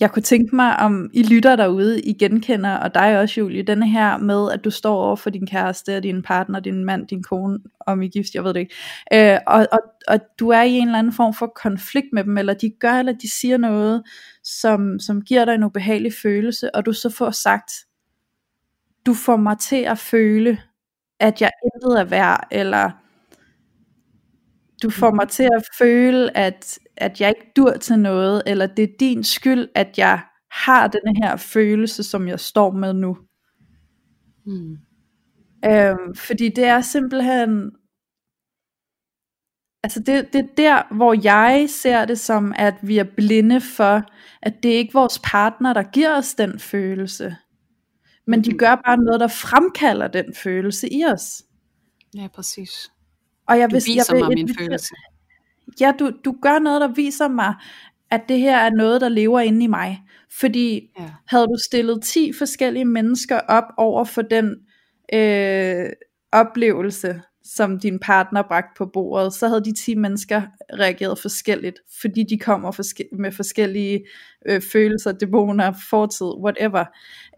jeg kunne tænke mig, om I lytter derude, I genkender, og dig også, Julie, denne her med, at du står over for din kæreste, din partner, din mand, din kone, om I gift, jeg ved det ikke, øh, og, og, og du er i en eller anden form for konflikt med dem, eller de gør, eller de siger noget, som, som giver dig en ubehagelig følelse, og du så får sagt, du får mig til at føle, at jeg intet er værd, eller du får mig til at føle, at, at jeg ikke dur til noget, eller det er din skyld, at jeg har den her følelse, som jeg står med nu. Mm. Øhm, fordi det er simpelthen, altså det, det er der, hvor jeg ser det som, at vi er blinde for, at det er ikke vores partner, der giver os den følelse, men de mm. gør bare noget, der fremkalder den følelse i os. Ja, præcis. Og jeg du viser jeg vil, mig min følelse. Ja, du, du gør noget, der viser mig, at det her er noget, der lever inde i mig. Fordi ja. havde du stillet 10 forskellige mennesker op over for den øh, oplevelse, som din partner bragte på bordet, så havde de 10 mennesker reageret forskelligt, fordi de kommer forske- med forskellige øh, følelser, dæmoner, fortid, whatever.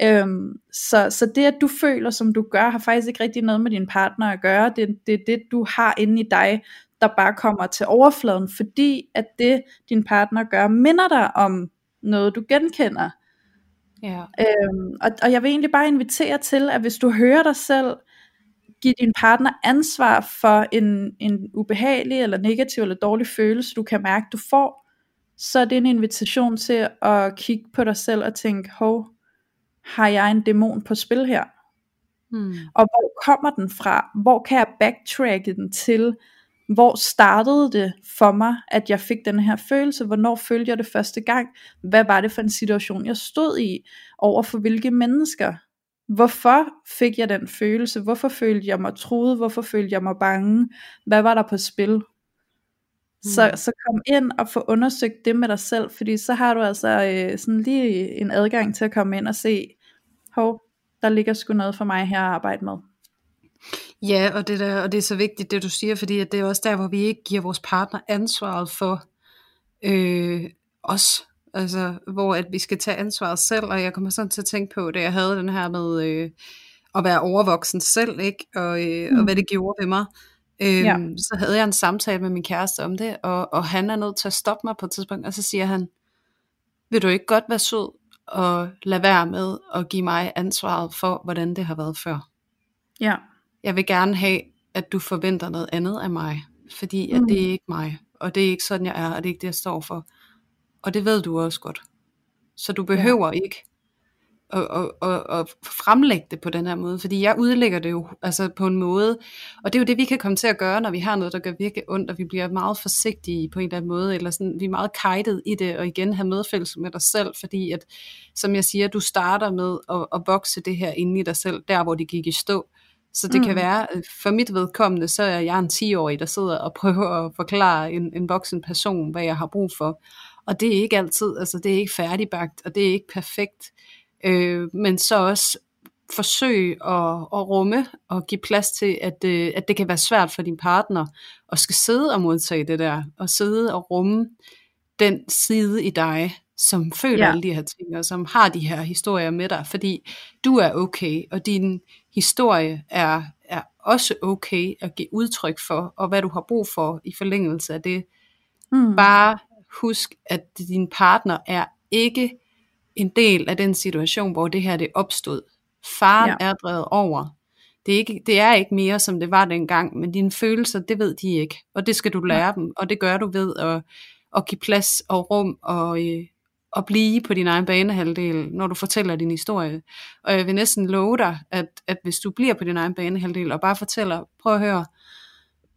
Øhm, så, så det, at du føler, som du gør, har faktisk ikke rigtig noget med din partner at gøre. Det, det er det, du har inde i dig, der bare kommer til overfladen, fordi at det, din partner gør, minder dig om noget, du genkender. Ja. Øhm, og, og jeg vil egentlig bare invitere til, at hvis du hører dig selv, give din partner ansvar for en, en ubehagelig eller negativ eller dårlig følelse, du kan mærke, du får, så er det en invitation til at kigge på dig selv og tænke, hov, har jeg en dæmon på spil her? Hmm. Og hvor kommer den fra? Hvor kan jeg backtracke den til, hvor startede det for mig, at jeg fik den her følelse? Hvornår følte jeg det første gang? Hvad var det for en situation, jeg stod i? Over for hvilke mennesker? Hvorfor fik jeg den følelse? Hvorfor følte jeg mig truet? Hvorfor følte jeg mig bange? Hvad var der på spil? Så, Mm. så kom ind og få undersøgt det med dig selv, fordi så har du altså øh, sådan lige en adgang til at komme ind og se, hov, der ligger sgu noget for mig her at arbejde med. Ja, og det, der, og det er så vigtigt, det du siger, fordi at det er også der, hvor vi ikke giver vores partner ansvaret for øh, os. Altså, hvor at vi skal tage ansvaret selv, og jeg kommer sådan til at tænke på, da jeg havde den her med øh, at være overvoksen selv, ikke? Og, øh, mm. og hvad det gjorde ved mig. Øhm, Ja. Så havde jeg en samtale med min kæreste om det, og, og han er nødt til at stoppe mig på et tidspunkt, og så siger han, vil du ikke godt være sød og lade være med at give mig ansvaret for, hvordan det har været før? Ja, jeg vil gerne have, at du forventer noget andet af mig, fordi at Mm. det er ikke mig, og det er ikke sådan, jeg er, og det er ikke det, jeg står for. Og det ved du også godt. Så du behøver ja. ikke at, at, at, at fremlægge det på den her måde, fordi jeg udlægger det jo altså på en måde, og det er jo det, vi kan komme til at gøre, når vi har noget, der gør virkelig ondt, og vi bliver meget forsigtige på en eller anden måde, eller sådan, vi er meget kajtet i det, og igen have medfølelse med dig selv, fordi at, som jeg siger, du starter med at, at bokse det her inde i dig selv, der hvor det gik i stå, så det mm. kan være, øh, for mit vedkommende, så er jeg en 10-årig, der sidder og prøver at forklare en, en voksen person, hvad jeg har brug for. Og det er ikke altid, altså det er ikke færdigbagt, og det er ikke perfekt. Øh, men så også forsøge at, at rumme og give plads til, at, øh, at det kan være svært for din partner at skal sidde og modtage det der, og sidde og rumme den side i dig, som føler Ja. ja. alle de her ting, og som har de her historier med dig, fordi du er okay, og din historie er, er også okay at give udtryk for, og hvad du har brug for i forlængelse af det. mm. Bare husk, at din partner er ikke en del af den situation, hvor det her det opstod. Faren Ja. ja. er drevet over. Det er, ikke, det er ikke mere, som det var dengang, men dine følelser, det ved de ikke. Og det skal du lære dem, og det gør du ved at, at give plads og rum og, øh, og blive på din egen banehalvdel, når du fortæller din historie. Og jeg vil næsten love dig, at, at hvis du bliver på din egen banehalvdel og bare fortæller, prøv at høre,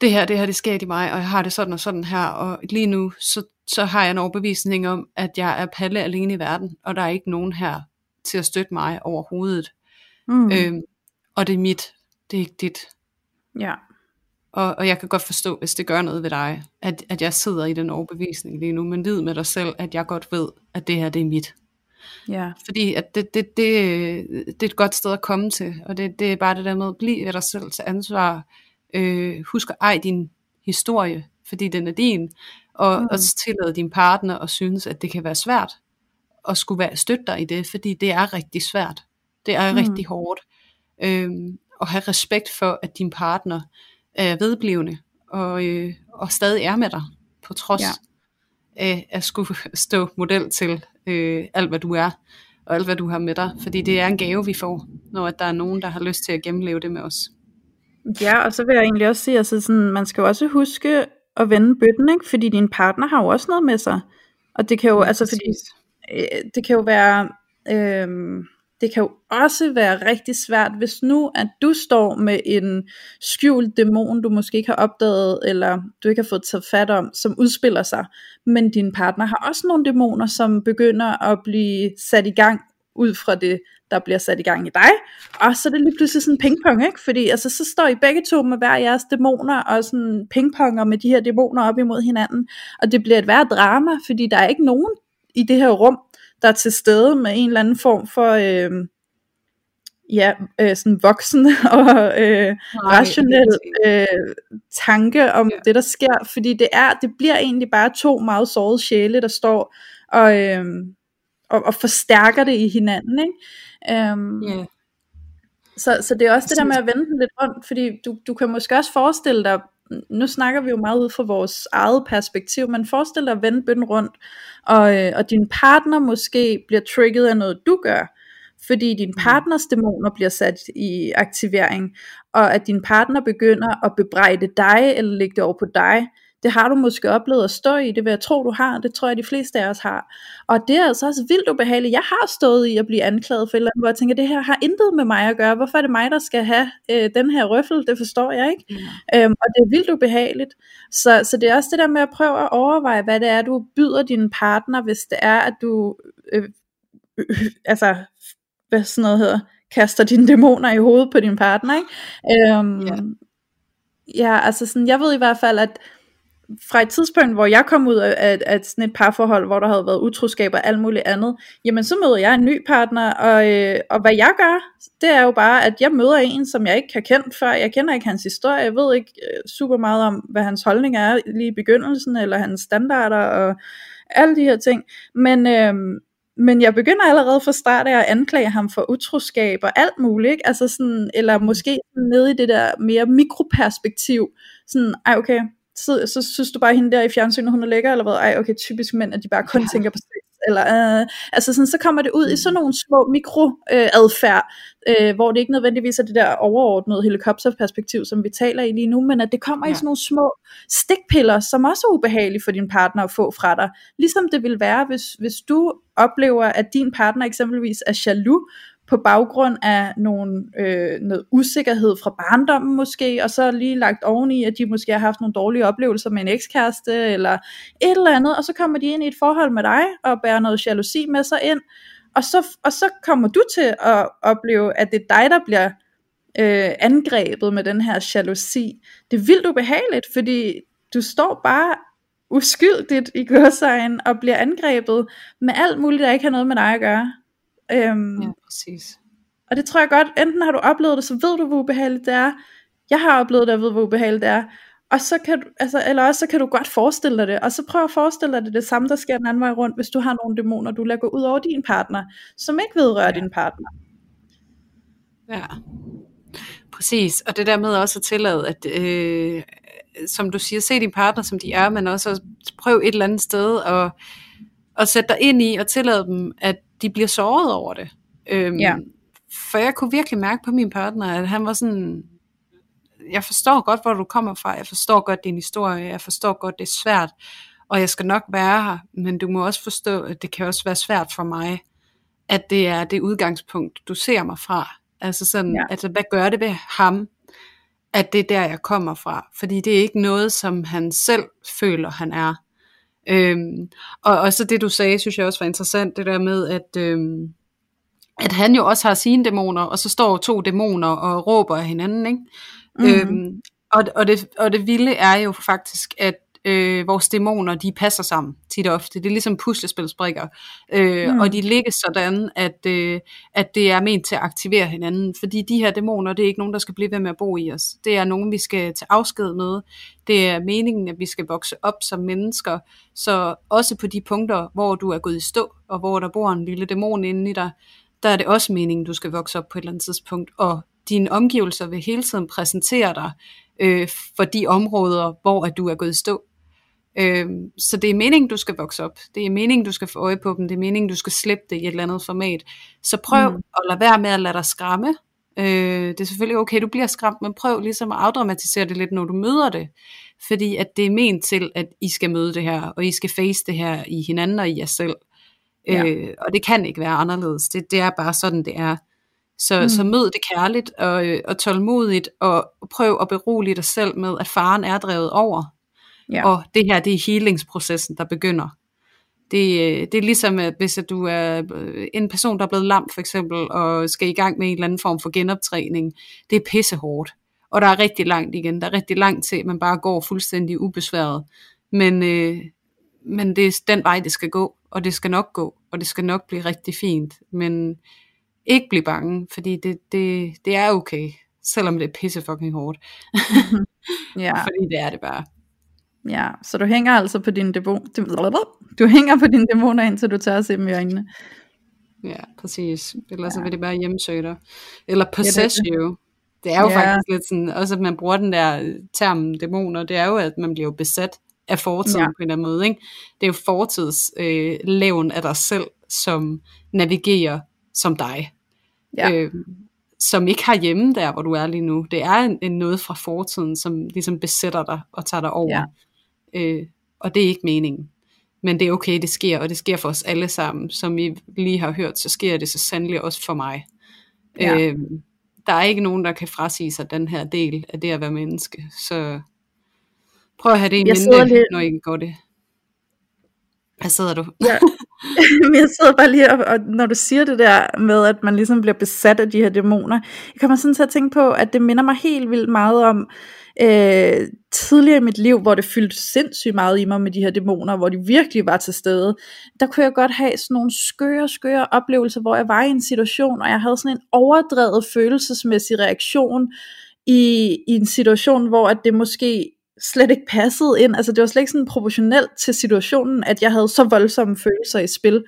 det her, det her, det sker i mig, og jeg har det sådan og sådan her, og lige nu, så, så har jeg en overbevisning om, at jeg er palle alene i verden, og der er ikke nogen her til at støtte mig overhovedet. Mm. Øhm, og det er mit, det er ikke dit. ja. Og, og jeg kan godt forstå, hvis det gør noget ved dig, at, at jeg sidder i den overbevisning lige nu, men vid med dig selv, at jeg godt ved, at det her, det er mit. Ja. Fordi at det, det, det, det er et godt sted at komme til, og det, det er bare det der med at blive ved dig selv til ansvar. Øh, husk at ej din historie, fordi den er din, og, Mm. og tillade din partner at synes, at det kan være svært at skulle være, støtte dig i det, fordi det er rigtig svært. Det er Mm. rigtig hårdt. Øhm, og have respekt for, at din partner er vedblivende, og, øh, og stadig er med dig, på trods Ja. af at skulle stå model til øh, alt, hvad du er, og alt, hvad du har med dig. Fordi det er en gave, vi får, når der er nogen, der har lyst til at gennemleve det med os. Ja, og så vil jeg egentlig også sige, altså sådan, man skal jo også huske at vende bøtten, ikke? fordi din partner har jo også noget med sig. Og det kan jo, altså fordi, øh, det kan jo være, øh, det kan jo også være rigtig svært, hvis nu, at du står med en skjult dæmon, du måske ikke har opdaget, eller du ikke har fået taget fat om, som udspiller sig, men din partner har også nogle dæmoner, som begynder at blive sat i gang ud fra det, der bliver sat i gang i dig, og så er det lige pludselig sådan pingpong, ikke? Fordi altså, så står I begge to med hver jeres dæmoner, og sådan pingponger med de her dæmoner op imod hinanden, og det bliver et værd drama, fordi der er ikke nogen i det her rum, der er til stede med en eller anden form for, øh, ja, øh, sådan voksen og øh, rationel øh, tanke om Ja. det, der sker, fordi det er, det bliver egentlig bare to meget sårede sjæle, der står og, øh, og, og forstærker det i hinanden, ikke? Um, Ja. så, så det er også det der med at vende den lidt rundt, fordi du, du kan måske også forestille dig, nu snakker vi jo meget ud fra vores eget perspektiv, men forestil dig at vende bøtten rundt, og, øh, og din partner måske bliver trigget af noget du gør, fordi din partners dæmoner bliver sat i aktivering, og at din partner begynder at bebrejde dig, eller lægge det over på dig, det har du måske oplevet at stå i, det vil jeg tro, du har, det tror jeg, de fleste af os har. Og det er altså også vildt ubehageligt. Jeg har stået i at blive anklaget for et eller andet, hvor jeg tænker, det her har intet med mig at gøre. Hvorfor er det mig, der skal have øh, den her røffel? Det forstår jeg ikke. Mm. Øhm, og det er vildt ubehageligt. Så, så det er også det der med at prøve at overveje, hvad det er, du byder din partner, hvis det er, at du øh, øh, altså, hvad sådan noget hedder, kaster dine dæmoner i hovedet på din partner, ikke? Øhm, yeah. Ja, altså sådan, jeg ved i hvert fald, at fra et tidspunkt, hvor jeg kom ud af, af, af sådan et parforhold, hvor der havde været utroskab og alt muligt andet, jamen så møder jeg en ny partner, og, øh, og hvad jeg gør, det er jo bare, at jeg møder en, som jeg ikke har kendt før, jeg kender ikke hans historie, jeg ved ikke øh, super meget om, hvad hans holdning er lige i begyndelsen, eller hans standarder, og alle de her ting, men, øh, men jeg begynder allerede fra start af at anklage ham for utroskab og alt muligt, ikke? Altså sådan, eller måske nede i det der mere mikroperspektiv, sådan, ej okay, så, så synes du bare hende der i fjernsynet, hun er lækker, eller hvad? Ej, okay, typisk mænd, at de bare kun ja. tænker på sex. Eller, øh, altså sådan, så kommer det ud i sådan nogle små mikroadfærd, øh, hvor det ikke nødvendigvis er det der overordnede helikopterperspektiv, som vi taler i lige nu, men at det kommer ja. i sådan nogle små stikpiller, som også er ubehagelige for din partner at få fra dig. Ligesom det vil være, hvis, hvis du oplever, at din partner eksempelvis er jaloux på baggrund af nogle, øh, noget usikkerhed fra barndommen måske, og så lige lagt oveni, at de måske har haft nogle dårlige oplevelser med en ekskæreste, eller et eller andet, og så kommer de ind i et forhold med dig, og bærer noget jalousi med sig ind, og så, og så kommer du til at opleve, at det er dig, der bliver øh, angrebet med den her jalousi. Det er vildt ubehageligt, fordi du står bare uskyldigt i godsejen og bliver angrebet med alt muligt, der ikke har noget med dig at gøre. Øhm, ja, præcis. Og det tror jeg godt, enten har du oplevet det, så ved du, hvor ubehageligt det er. Jeg har oplevet det, og ved, hvor ubehageligt det er. Og så kan du, altså, eller også så kan du godt forestille dig det, og så prøv at forestille dig det, det samme, der sker den anden vej rundt, hvis du har nogle dæmoner, du lader gå ud over din partner, som ikke vedrører ja. din partner. Ja, præcis. Og det der med også at tillade, at øh, som du siger, se din partner, som de er, men også prøv et eller andet sted at, at sætte dig ind i og tillade dem, at de bliver såret over det. Øhm, ja. For jeg kunne virkelig mærke på min partner, at han var sådan, jeg forstår godt, hvor du kommer fra, jeg forstår godt din historie, jeg forstår godt, det er svært, og jeg skal nok være her, men du må også forstå, at det kan også være svært for mig, at det er det udgangspunkt, du ser mig fra. Altså sådan, ja. altså hvad gør det ved ham, at det er der, jeg kommer fra? Fordi det er ikke noget, som han selv føler, han er. Øhm, og, og så det du sagde, synes jeg også var interessant, det der med, at, øhm, at han jo også har sine dæmoner, og så står to dæmoner og råber af hinanden, ikke? Mm. Øhm, og, og, det, og det vilde er jo faktisk, at øh, vores dæmoner, de passer sammen tit og ofte. Det er ligesom puslespilsbrikker. Øh, mm. Og de ligger sådan, at, øh, at det er ment til at aktivere hinanden. Fordi de her dæmoner, det er ikke nogen, der skal blive ved med at bo i os. Det er nogen, vi skal til afsked med. Det er meningen, at vi skal vokse op som mennesker. Så også på de punkter, hvor du er gået i stå, og hvor der bor en lille dæmon inde i dig, der er det også meningen, du skal vokse op på et eller andet tidspunkt. Og dine omgivelser vil hele tiden præsentere dig øh, for de områder, hvor at du er gået i stå. Øh, så det er meningen, du skal vokse op. Det er meningen, du skal få øje på dem. Det er meningen, du skal slippe det i et eller andet format. Så prøv mm. at lade være med at lade dig skræmme. Øh, det er selvfølgelig okay, du bliver skræmt, men prøv ligesom at afdramatisere det lidt, når du møder det. Fordi at det er ment til, at I skal møde det her, og I skal face det her i hinanden og i jer selv. Ja. Øh, og det kan ikke være anderledes. Det, det er bare sådan, det er. Så, mm. så mød det kærligt og, og tålmodigt, og prøv at berolige dig selv med, at faren er drevet over. Ja. Og det her, det er healingsprocessen, der begynder. Det, øh, det er ligesom, at hvis at du er øh, en person, der er blevet lam for eksempel, og skal i gang med en eller anden form for genoptræning, det er pissehårdt. Og der er rigtig langt igen. Der er rigtig langt til, at man bare går fuldstændig ubesværet. Men, øh, men det er den vej, det skal gå, og det skal nok gå, og det skal nok blive rigtig fint. Men ikke blive bange, fordi det, det, det er okay, selvom det er pisse fucking hårdt. ja. Fordi det er det bare. Ja, så du hænger altså på dine dæmoner, du hænger på dine dæmoner, indtil du tør at se dem i øjnene. Ja, præcis. Ellers ja. så vil det bare hjemsøge dig. Eller possess ja, you. Det er jo ja. faktisk lidt sådan, også at man bruger den der term dæmoner, det er jo, at man bliver besat af fortiden ja. på en eller anden måde. Ikke? Det er jo fortids øh, af dig selv, som navigerer som dig. ja. øh, som ikke har hjemme der, hvor du er lige nu. Det er en, en noget fra fortiden, som ligesom besætter dig og tager dig over. Ja. Øh, og det er ikke meningen. Men det er okay, det sker, og det sker for os alle sammen. Som I lige har hørt, så sker det så sandelig også for mig. Ja. Øh, der er ikke nogen, der kan frasige sig den her del af det at være menneske. Så prøv at have det i mente, lidt... når I går det. Hvad sidder du? ja. Men jeg sidder bare lige og, og når du siger det der med, at man ligesom bliver besat af de her dæmoner, jeg kommer sådan til at tænke på, at det minder mig helt vildt meget om øh, tidligere i mit liv, hvor det fyldte sindssygt meget i mig med de her dæmoner, hvor de virkelig var til stede. Der kunne jeg godt have sådan nogle skøre, skøre oplevelser, hvor jeg var i en situation, og jeg havde sådan en overdrevet følelsesmæssig reaktion i, i en situation, hvor at det måske slet ikke passede ind. Altså det var slet ikke sådan proportionelt til situationen, at jeg havde så voldsomme følelser i spil.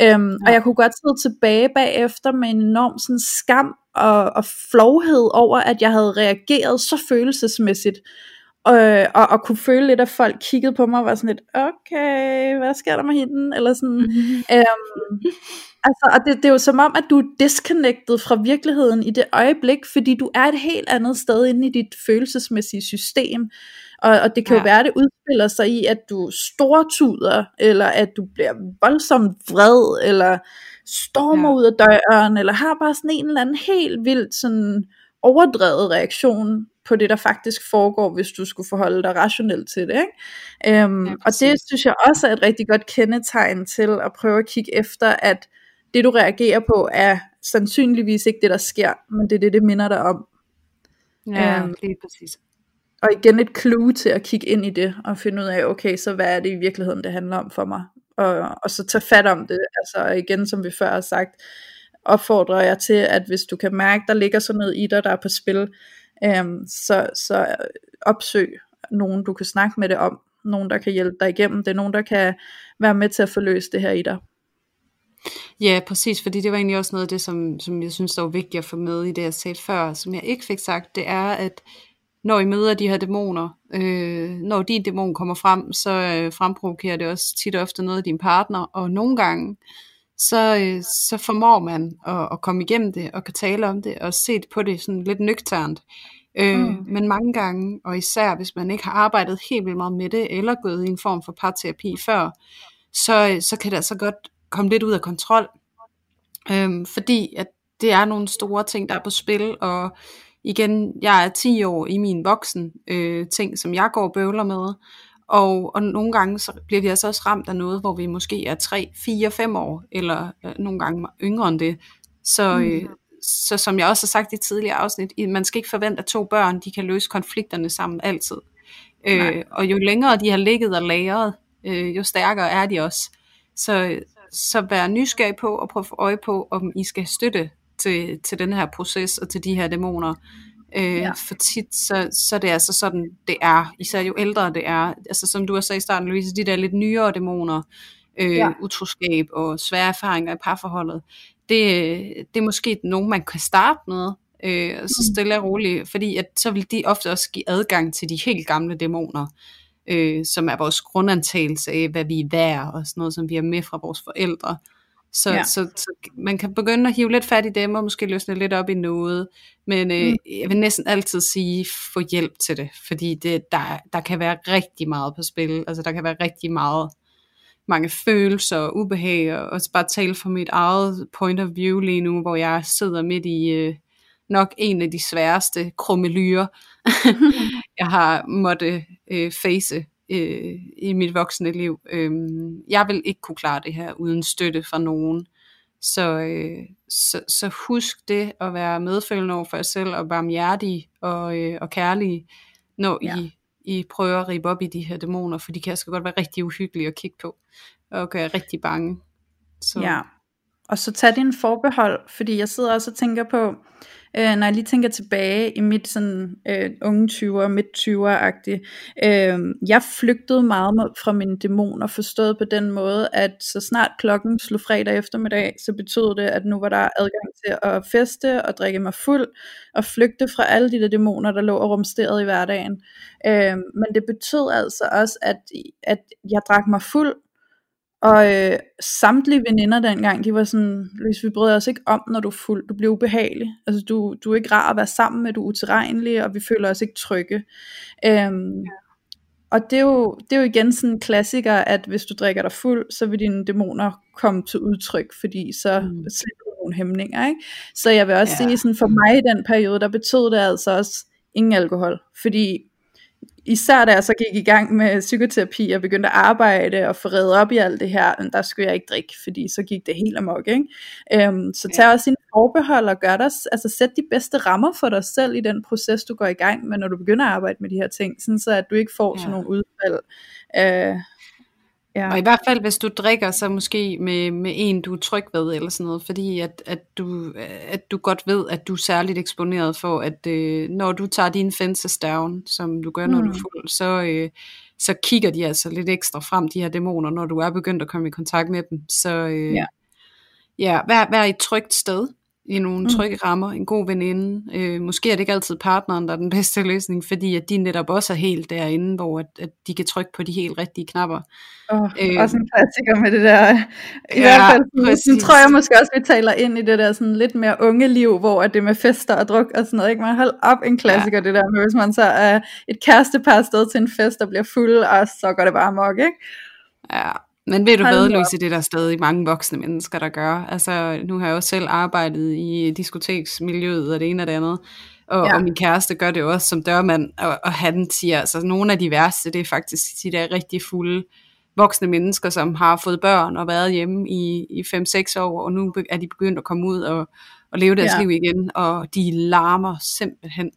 Øhm, ja. Og jeg kunne godt sidde tilbage bagefter med en enorm sådan skam og, og flovhed over, at jeg havde reageret så følelsesmæssigt. Og, og, og kunne føle lidt, at folk kiggede på mig og var sådan lidt, okay, hvad sker der med hende? Eller sådan. Mm-hmm. Øhm, altså, og det, det er jo som om, at du er disconnected fra virkeligheden i det øjeblik, fordi du er et helt andet sted inde i dit følelsesmæssige system. Og, og det kan ja. jo være, at det udspiller sig i, at du stortuder, eller at du bliver voldsomt vred, eller stormer ja. ud af døren, eller har bare sådan en eller anden helt vildt sådan overdrevet reaktion på det, der faktisk foregår, hvis du skulle forholde dig rationelt til det. Ikke? Øhm, ja, og det synes jeg også er et rigtig godt kendetegn til at prøve at kigge efter, at det du reagerer på er sandsynligvis ikke det, der sker, men det er det, det minder dig om. Ja, øhm, lige præcis og igen et clue til at kigge ind i det, og finde ud af, okay, så hvad er det i virkeligheden, det handler om for mig, og, og så tage fat om det, altså igen, som vi før har sagt, opfordrer jeg til, at hvis du kan mærke, der ligger sådan noget i dig, der er på spil, øhm, så, så opsøg nogen, du kan snakke med det om, nogen, der kan hjælpe dig igennem. Det, nogen, der kan være med til at forløse det her i dig. Ja, præcis, fordi det var egentlig også noget af det, som, som jeg synes, der var vigtigt at få med i det, jeg sagde før, som jeg ikke fik sagt, det er, at når I møder de her dæmoner, øh, når din dæmon kommer frem, så øh, fremprovokerer det også tit og ofte noget af din partner, og nogle gange, så, øh, så formår man at, at komme igennem det, og kan tale om det, og se på det sådan lidt nøgternt. Øh, mm. Men mange gange, og især hvis man ikke har arbejdet helt vildt meget med det, eller gået i en form for parterapi før, så, så kan det altså godt komme lidt ud af kontrol. Øh, fordi at det er nogle store ting, der er på spil, og igen, jeg er 10 år i min voksen øh, ting, som jeg går og bøvler med, og, og nogle gange så bliver vi altså også ramt af noget, hvor vi måske er 3, 4, 5 år, eller øh, nogle gange yngre end det. Så, øh, mm. så som jeg også har sagt i tidligere afsnit, man skal ikke forvente, at to børn de kan løse konflikterne sammen altid. Øh, og jo længere de har ligget og læret, øh, jo stærkere er de også. Så, så vær nysgerrig på og prøv at få øje på, om I skal støtte til, til den her proces og til de her dæmoner. Øh, ja. For tit, så, så det er altså sådan, det er, især jo ældre det er, altså som du har sagt i starten, Louise, de der lidt nyere dæmoner, øh, ja. utroskab og svære erfaringer i parforholdet, det, det er måske nogen, man kan starte med, øh, og så mm. stille og roligt, fordi at, så vil de ofte også give adgang til de helt gamle dæmoner, øh, som er vores grundantagelse af, hvad vi er værd, og sådan noget, som vi har med fra vores forældre. Så, ja. så, så man kan begynde at hive lidt fat i dem, og måske løsne lidt op i noget. Men øh, mm. jeg vil næsten altid sige, få hjælp til det. Fordi det, der, der kan være rigtig meget på spil. Altså der kan være rigtig meget mange følelser og ubehag, og også bare tale fra mit eget point of view lige nu, hvor jeg sidder midt i øh, nok en af de sværeste krummelyre, jeg har måtte øh, face øh, i mit voksne liv. Øh, jeg vil ikke kunne klare det her uden støtte fra nogen. Så, øh, så, så husk det at være medfølende over for jer selv og barmhjertige og, øh, og kærlige, når ja. I, I prøver at ribe op i de her dæmoner, for de kan altså godt være rigtig uhyggelige at kigge på og gøre rigtig bange. Så. Ja, og så tag din forbehold, fordi jeg sidder også og tænker på, øh, når jeg lige tænker tilbage i mit sådan øh, unge 20'er, midt 20'er-agtigt. Øh, jeg flygtede meget fra mine dæmoner, forstået på den måde, at så snart klokken slog fredag eftermiddag, så betød det, at nu var der adgang til at feste og drikke mig fuld, og flygte fra alle de der dæmoner, der lå og rumsterede i hverdagen. Øh, men det betød altså også, at, at jeg drak mig fuld, og øh, samtlige veninder dengang, de var sådan, hvis vi bryder os ikke om, når du er fuld, du bliver ubehagelig. Altså du, du er ikke rar at være sammen med, du er utilregnelig, og vi føler os ikke trygge. Øhm, ja. Og det er, jo, det er jo igen sådan en klassiker, at hvis du drikker dig fuld, så vil dine dæmoner komme til udtryk, fordi så mm. slipper du nogle hæmninger. Ikke? Så jeg vil også ja. sige, sådan for mig i den periode, der betød det altså også ingen alkohol. Fordi især da jeg så gik i gang med psykoterapi og begyndte at arbejde og få reddet op i alt det her, der skulle jeg ikke drikke, fordi så gik det helt amok. Ikke? Øhm, så tag også din forbehold og gør dig, altså sæt de bedste rammer for dig selv i den proces, du går i gang med, når du begynder at arbejde med de her ting, sådan så at du ikke får ja. sådan nogle udfald. Øh, Ja. Og i hvert fald, hvis du drikker, så måske med, med en, du er tryg ved, eller sådan noget, fordi at, at, du, at du godt ved, at du er særligt eksponeret for, at øh, når du tager dine fences down, som du gør, når mm. du er fuld, så, øh, så kigger de altså lidt ekstra frem, de her dæmoner, når du er begyndt at komme i kontakt med dem. Så øh, ja, ja vær, vær i et trygt sted, i nogle mm. trygge rammer, en god veninde. Øh, måske er det ikke altid partneren, der er den bedste løsning, fordi at de netop også er helt derinde, hvor at, at de kan trykke på de helt rigtige knapper. Oh, øh, også en klassiker med det der. I ja, hvert fald, så tror jeg måske også, vi taler ind i det der sådan lidt mere unge liv, hvor at det med fester og druk og sådan noget. Ikke? Man hold op en klassiker, ja. det der med, hvis man så er et kærestepar sted til en fest, og bliver fuld, og så går det bare mok, ikke? Ja, men ved du hvad, Louise, det er der stadig mange voksne mennesker, der gør. Altså, nu har jeg jo selv arbejdet i diskoteksmiljøet og det ene og det andet. Og, ja. og min kæreste gør det også som dørmand, og, og han siger, altså nogle af de værste, det er faktisk de der rigtig fulde voksne mennesker, som har fået børn og været hjemme i, i 5-6 år, og nu er de begyndt at komme ud og, og leve deres ja. liv igen, og de larmer simpelthen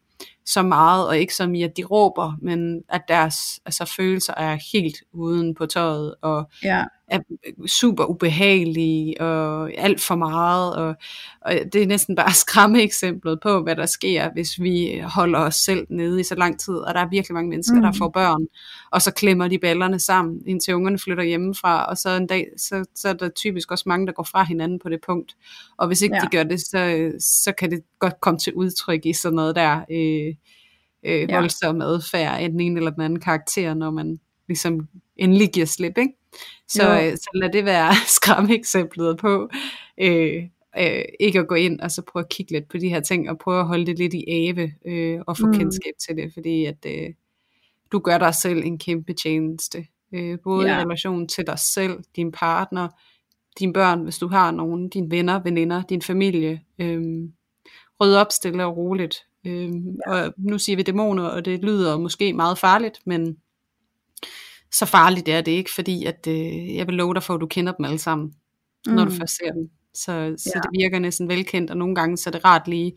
så meget, og ikke som i, at de råber, men at deres altså, følelser er helt uden på tøjet, og ja er super ubehagelige, og alt for meget, og, og det er næsten bare skræmme eksemplet på, hvad der sker, hvis vi holder os selv nede i så lang tid, og der er virkelig mange mennesker, mm. der får børn, og så klemmer de ballerne sammen, indtil ungerne flytter hjemmefra, og så en dag, så, så er der typisk også mange, der går fra hinanden på det punkt, og hvis ikke ja. de gør det, så, så kan det godt komme til udtryk i sådan noget der, øh, øh, voldsom adfærd af den ene eller den anden karakter, når man ligesom endelig giver slip, ikke? Så, øh, så lad det være skræmme eksemplet på, øh, øh, ikke at gå ind og så prøve at kigge lidt på de her ting, og prøve at holde det lidt i ave, øh, og få mm. kendskab til det, fordi at øh, du gør dig selv en kæmpe tjeneste, øh, både ja. i relation til dig selv, din partner, dine børn, hvis du har nogen, dine venner, veninder, din familie, øh, rydde op stille og roligt, Øh, ja. Og nu siger vi dæmoner, og det lyder måske meget farligt, men så farligt er det ikke, fordi at, øh, jeg vil love dig for, at du kender dem alle sammen, mm. når du mm. først ser dem. Så, så ja. det virker næsten velkendt, og nogle gange så er det rart lige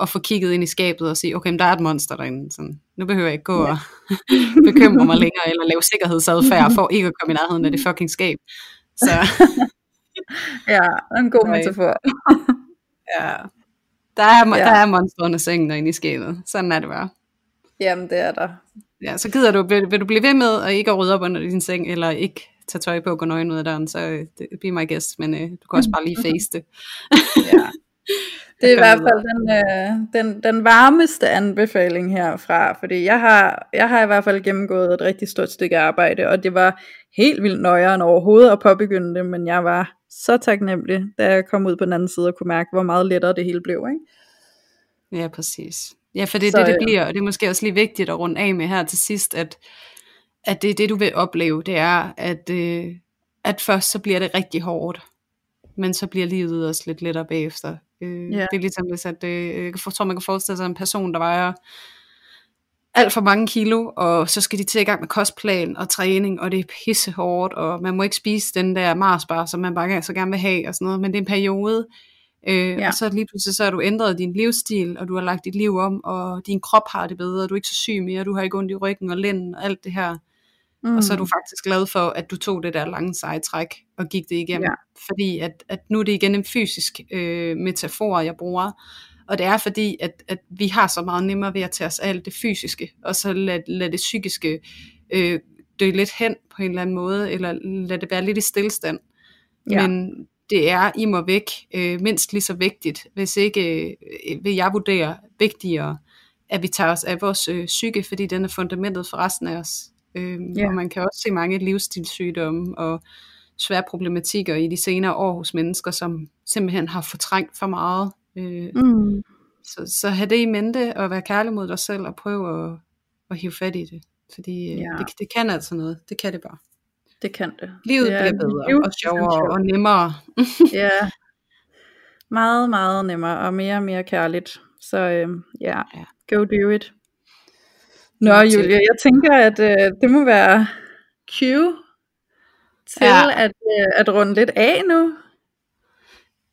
at få kigget ind i skabet og sige, okay, der er et monster derinde. Sådan, nu behøver jeg ikke gå ja. og bekymre mig længere, eller lave sikkerhedsadfærd for ikke at komme i nærheden af det fucking skab. Så. ja, en god metafor. ja, der er, ja. der er monster under sengen og inde i skabet. Sådan er det bare. Jamen, det er der. Ja, så gider du, vil, vil du blive ved med at ikke at rydde op under din seng, eller ikke tage tøj på og gå nøgen ud af døren, så øh, det, be my guest, men uh, du kan også bare lige face det. ja. Det er i hvert fald den, øh, den, den varmeste anbefaling herfra, fordi jeg har, jeg har i hvert fald gennemgået et rigtig stort stykke arbejde, og det var helt vildt nøjere overhovedet at påbegynde det, men jeg var så taknemmelig, da jeg kom ud på den anden side og kunne mærke, hvor meget lettere det hele blev. Ikke? Ja, præcis. Ja, for det er så, det, det bliver, og det er måske også lige vigtigt at runde af med her til sidst, at, at det er det, du vil opleve, det er, at, øh, at først så bliver det rigtig hårdt, men så bliver livet også lidt lettere bagefter. Øh, yeah. Det er ligesom hvis, at øh, jeg tror, man kan forestille sig en person, der vejer alt for mange kilo, og så skal de til i gang med kostplan og træning, og det er pisse hårdt, og man må ikke spise den der Marsbar, som man bare så gerne vil have, og sådan noget, men det er en periode, øh, ja. og så lige pludselig så har du ændret din livsstil, og du har lagt dit liv om, og din krop har det bedre, du er ikke så syg mere, du har ikke ondt i ryggen og lænden og alt det her, mm. og så er du faktisk glad for, at du tog det der lange seje træk, og gik det igennem, ja. fordi at, at nu er det igen en fysisk øh, metafor, jeg bruger, og det er fordi, at, at vi har så meget nemmere ved at tage os af alt det fysiske, og så lade, lad det psykiske øh, dø lidt hen på en eller anden måde, eller lade det være lidt i stillstand. Ja. Men det er i mig væk øh, mindst lige så vigtigt, hvis ikke øh, vil jeg vurdere vigtigere, at vi tager os af vores øh, psyke, fordi den er fundamentet for resten af os. Øh, ja. Og man kan også se mange livsstilssygdomme og svære problematikker i de senere år hos mennesker, som simpelthen har fortrængt for meget. Øh, Mm. så, så have det i mente, og være kærlig mod dig selv, og prøve at, at hive fat i det. Fordi øh, Ja. det, det kan altså noget. Det kan det bare. Det kan det. Livet det er bliver bedre, og livsessentielt. sjovere, og nemmere. Ja. Meget, meget nemmere og mere og mere kærligt. Så øhm, ja, Ja. go do it. Nå Julia, jeg tænker, at øh, det må være cue til Ja. at, øh, at runde lidt af nu.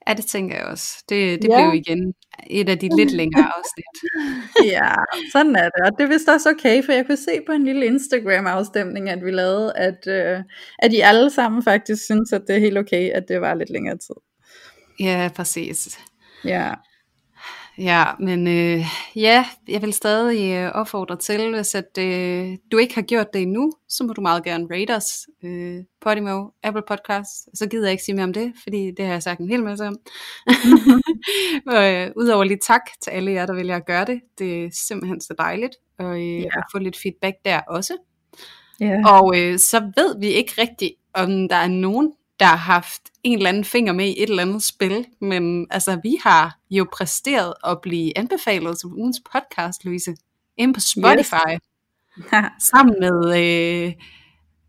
Ja, det tænker jeg også. Det, det Ja. blev igen et af de lidt længere afsnit. Ja, sådan er det. Og det er vist også okay, for jeg kunne se på en lille Instagram-afstemning, at vi lavede, at, øh, at I alle sammen faktisk synes, at det er helt okay, at det var lidt længere tid. Ja, præcis. Ja, Ja, men øh, ja, jeg vil stadig øh, opfordre til, hvis at, øh, du ikke har gjort det endnu, så må du meget gerne rate os. Øh, Podimo, Apple Podcast, så gider jeg ikke sige mere om det, fordi det har jeg sagt en hel masse om. og, øh, Udover lige tak til alle jer, der vælger at gøre det. Det er simpelthen så dejligt og, øh, Ja. at få lidt feedback der også. ja. Og øh, så ved vi ikke rigtigt, om der er nogen, der har haft en eller anden finger med i et eller andet spil. Men altså, vi har jo præsteret at blive anbefalet som ugens podcast, Louise, inde på Spotify. Sammen med, øh,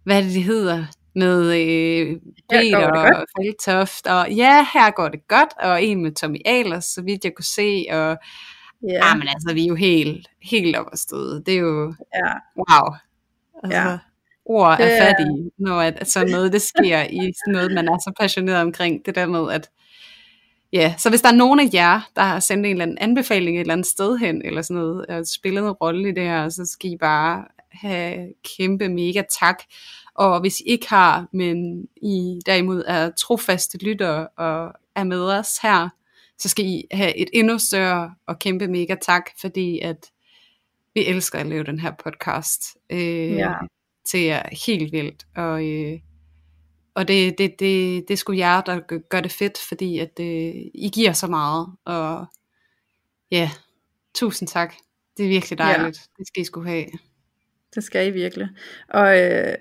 hvad det, hedder? Med øh, Peter og Feldtoft, og ja, her går det godt, og en med Tommy Ahlers, så vidt jeg kunne se, og ja. ja. men altså, vi er jo helt, helt op at støde. Det er jo, ja. wow. Altså, Ja. Ord er fattige, når at, at sådan noget, det sker i sådan noget, man er så passioneret omkring. Det der med, at ja, så hvis der er nogen af jer, der har sendt en eller anden anbefaling et eller andet sted hen, eller sådan noget, og spillet en rolle i det her, så skal I bare have kæmpe mega tak. Og hvis I ikke har, men I derimod er trofaste lyttere og er med os her, så skal I have et endnu større og kæmpe mega tak, fordi at vi elsker at lave den her podcast. Øh, Ja. Det er helt vildt. Og, øh, og det, det, det, det sgu jer, der gør- gør det fedt, fordi at øh, I giver så meget. Og ja, tusind tak. Det er virkelig dejligt. Ja. Det skal I skulle have. Det skal I virkelig. Og øh,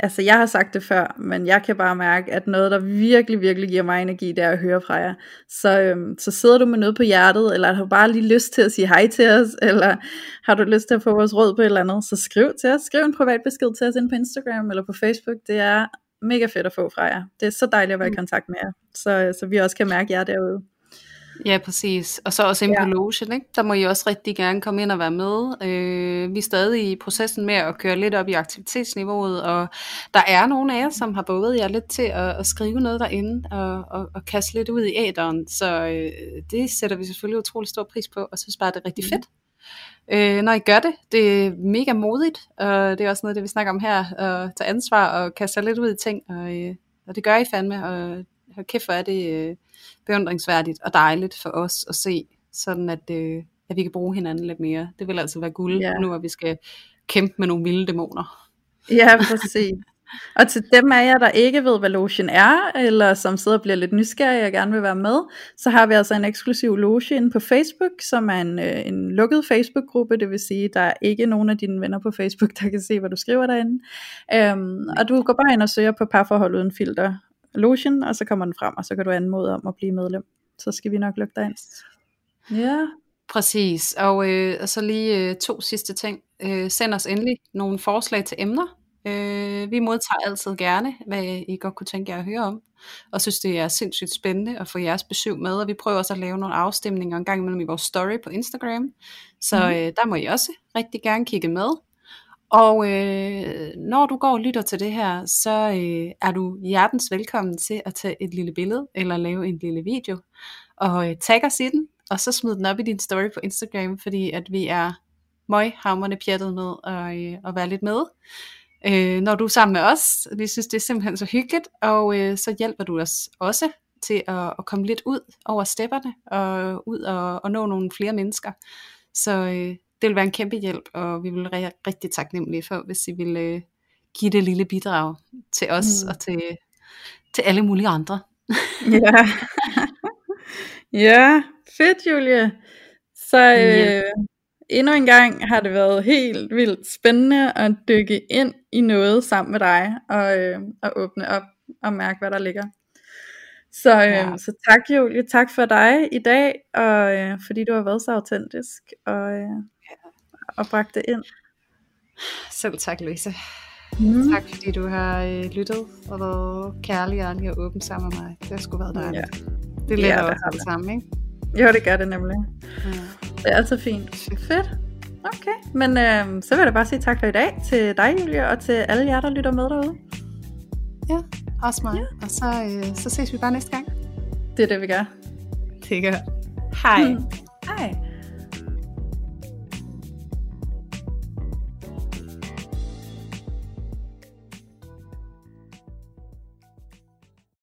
altså, jeg har sagt det før, men jeg kan bare mærke, at noget, der virkelig, virkelig giver mig energi, det er at høre fra jer. Så, øhm, så sidder du med noget på hjertet, eller har du bare lige lyst til at sige hej til os, eller har du lyst til at få vores råd på et eller andet, så skriv til os. Skriv en privat besked til os ind på Instagram eller på Facebook. Det er mega fedt at få fra jer. Det er så dejligt at være i Mm. kontakt med jer, så, så vi også kan mærke jer derude. Ja, præcis. Og så også inde Ja. på Logen, ikke? der må I også rigtig gerne komme ind og være med. Øh, vi er stadig i processen med at køre lidt op i aktivitetsniveauet, og der er nogle af jer, som har båget jer lidt til at, at skrive noget derinde, og, og, og kaste lidt ud i æderen. Så øh, det sætter vi selvfølgelig utrolig stor pris på, og synes bare, det er rigtig fedt. Øh, når I gør det, det er mega modigt, og det er også noget, det vi snakker om her, at tage ansvar og kaste sig lidt ud i ting, og, øh, og det gør I fandme, og hold kæft, hvor er det øh, beundringsværdigt og dejligt for os at se, sådan at, øh, at vi kan bruge hinanden lidt mere. Det vil altså være guld, Ja. nu hvor vi skal kæmpe med nogle vilde dæmoner. Ja, præcis. Og til dem af jer, der ikke ved, hvad Lotion er, eller som sidder og bliver lidt nysgerrige og gerne vil være med, så har vi altså en eksklusiv loge inde på Facebook, som er en, øh, en lukket Facebook-gruppe, det vil sige, der er ikke nogen af dine venner på Facebook, der kan se, hvad du skriver derinde. Øhm, og du går bare ind og søger på parforhold uden filter Lotion, og så kommer den frem, og så kan du anmode om at blive medlem. Så skal vi nok lukke dig ind. Ja, Præcis, og, øh, og så lige øh, to sidste ting. Øh, send os endelig nogle forslag til emner. Øh, vi modtager altid gerne, hvad I godt kunne tænke jer at høre om, og synes det er sindssygt spændende at få jeres besøg med, og vi prøver også at lave nogle afstemninger en gang imellem i vores story på Instagram, så Mhm. øh, der må I også rigtig gerne kigge med. Og øh, når du går og lytter til det her, så øh, er du hjertens velkommen til at tage et lille billede, eller lave en lille video, og øh, tag os i den, og så smid den op i din story på Instagram, fordi at vi er møghamrende pjattet med at, øh, at være lidt med. Øh, når du er sammen med os, vi synes det er simpelthen så hyggeligt, og øh, så hjælper du os også til at, at komme lidt ud over stepperne, og ud og, og nå nogle flere mennesker. Så øh, det vil være en kæmpe hjælp, og vi vil være rigtig taknemmelige for, hvis I vil øh, give det lille bidrag til os, Mm. og til, til alle mulige andre. Ja. ja, fedt Julie. Så øh, Ja. endnu en gang har det været helt vildt spændende at dykke ind i noget sammen med dig og, øh, og åbne op og mærke, hvad der ligger. Så, øh, Ja. så tak Julie, tak for dig i dag, og øh, fordi du har været så autentisk og, øh, og bragt det ind. Selv tak, Louise. Mm. Tak fordi du har øh, lyttet og været kærlig, ærlig og åben sammen med mig. Det har sgu været dejligt. Ja. Det letter Ja, ja, også det sammen, ikke? Jo, det gør det nemlig. Ja. Det er altid fint. Fedt. Okay, men øh, så vil jeg da bare sige tak for i dag til dig, Julie, og til alle jer, der lytter med derude. ja, også mig. Og så, øh, så ses vi bare næste gang. Det er det, vi gør. Det gør. Hej. Hej.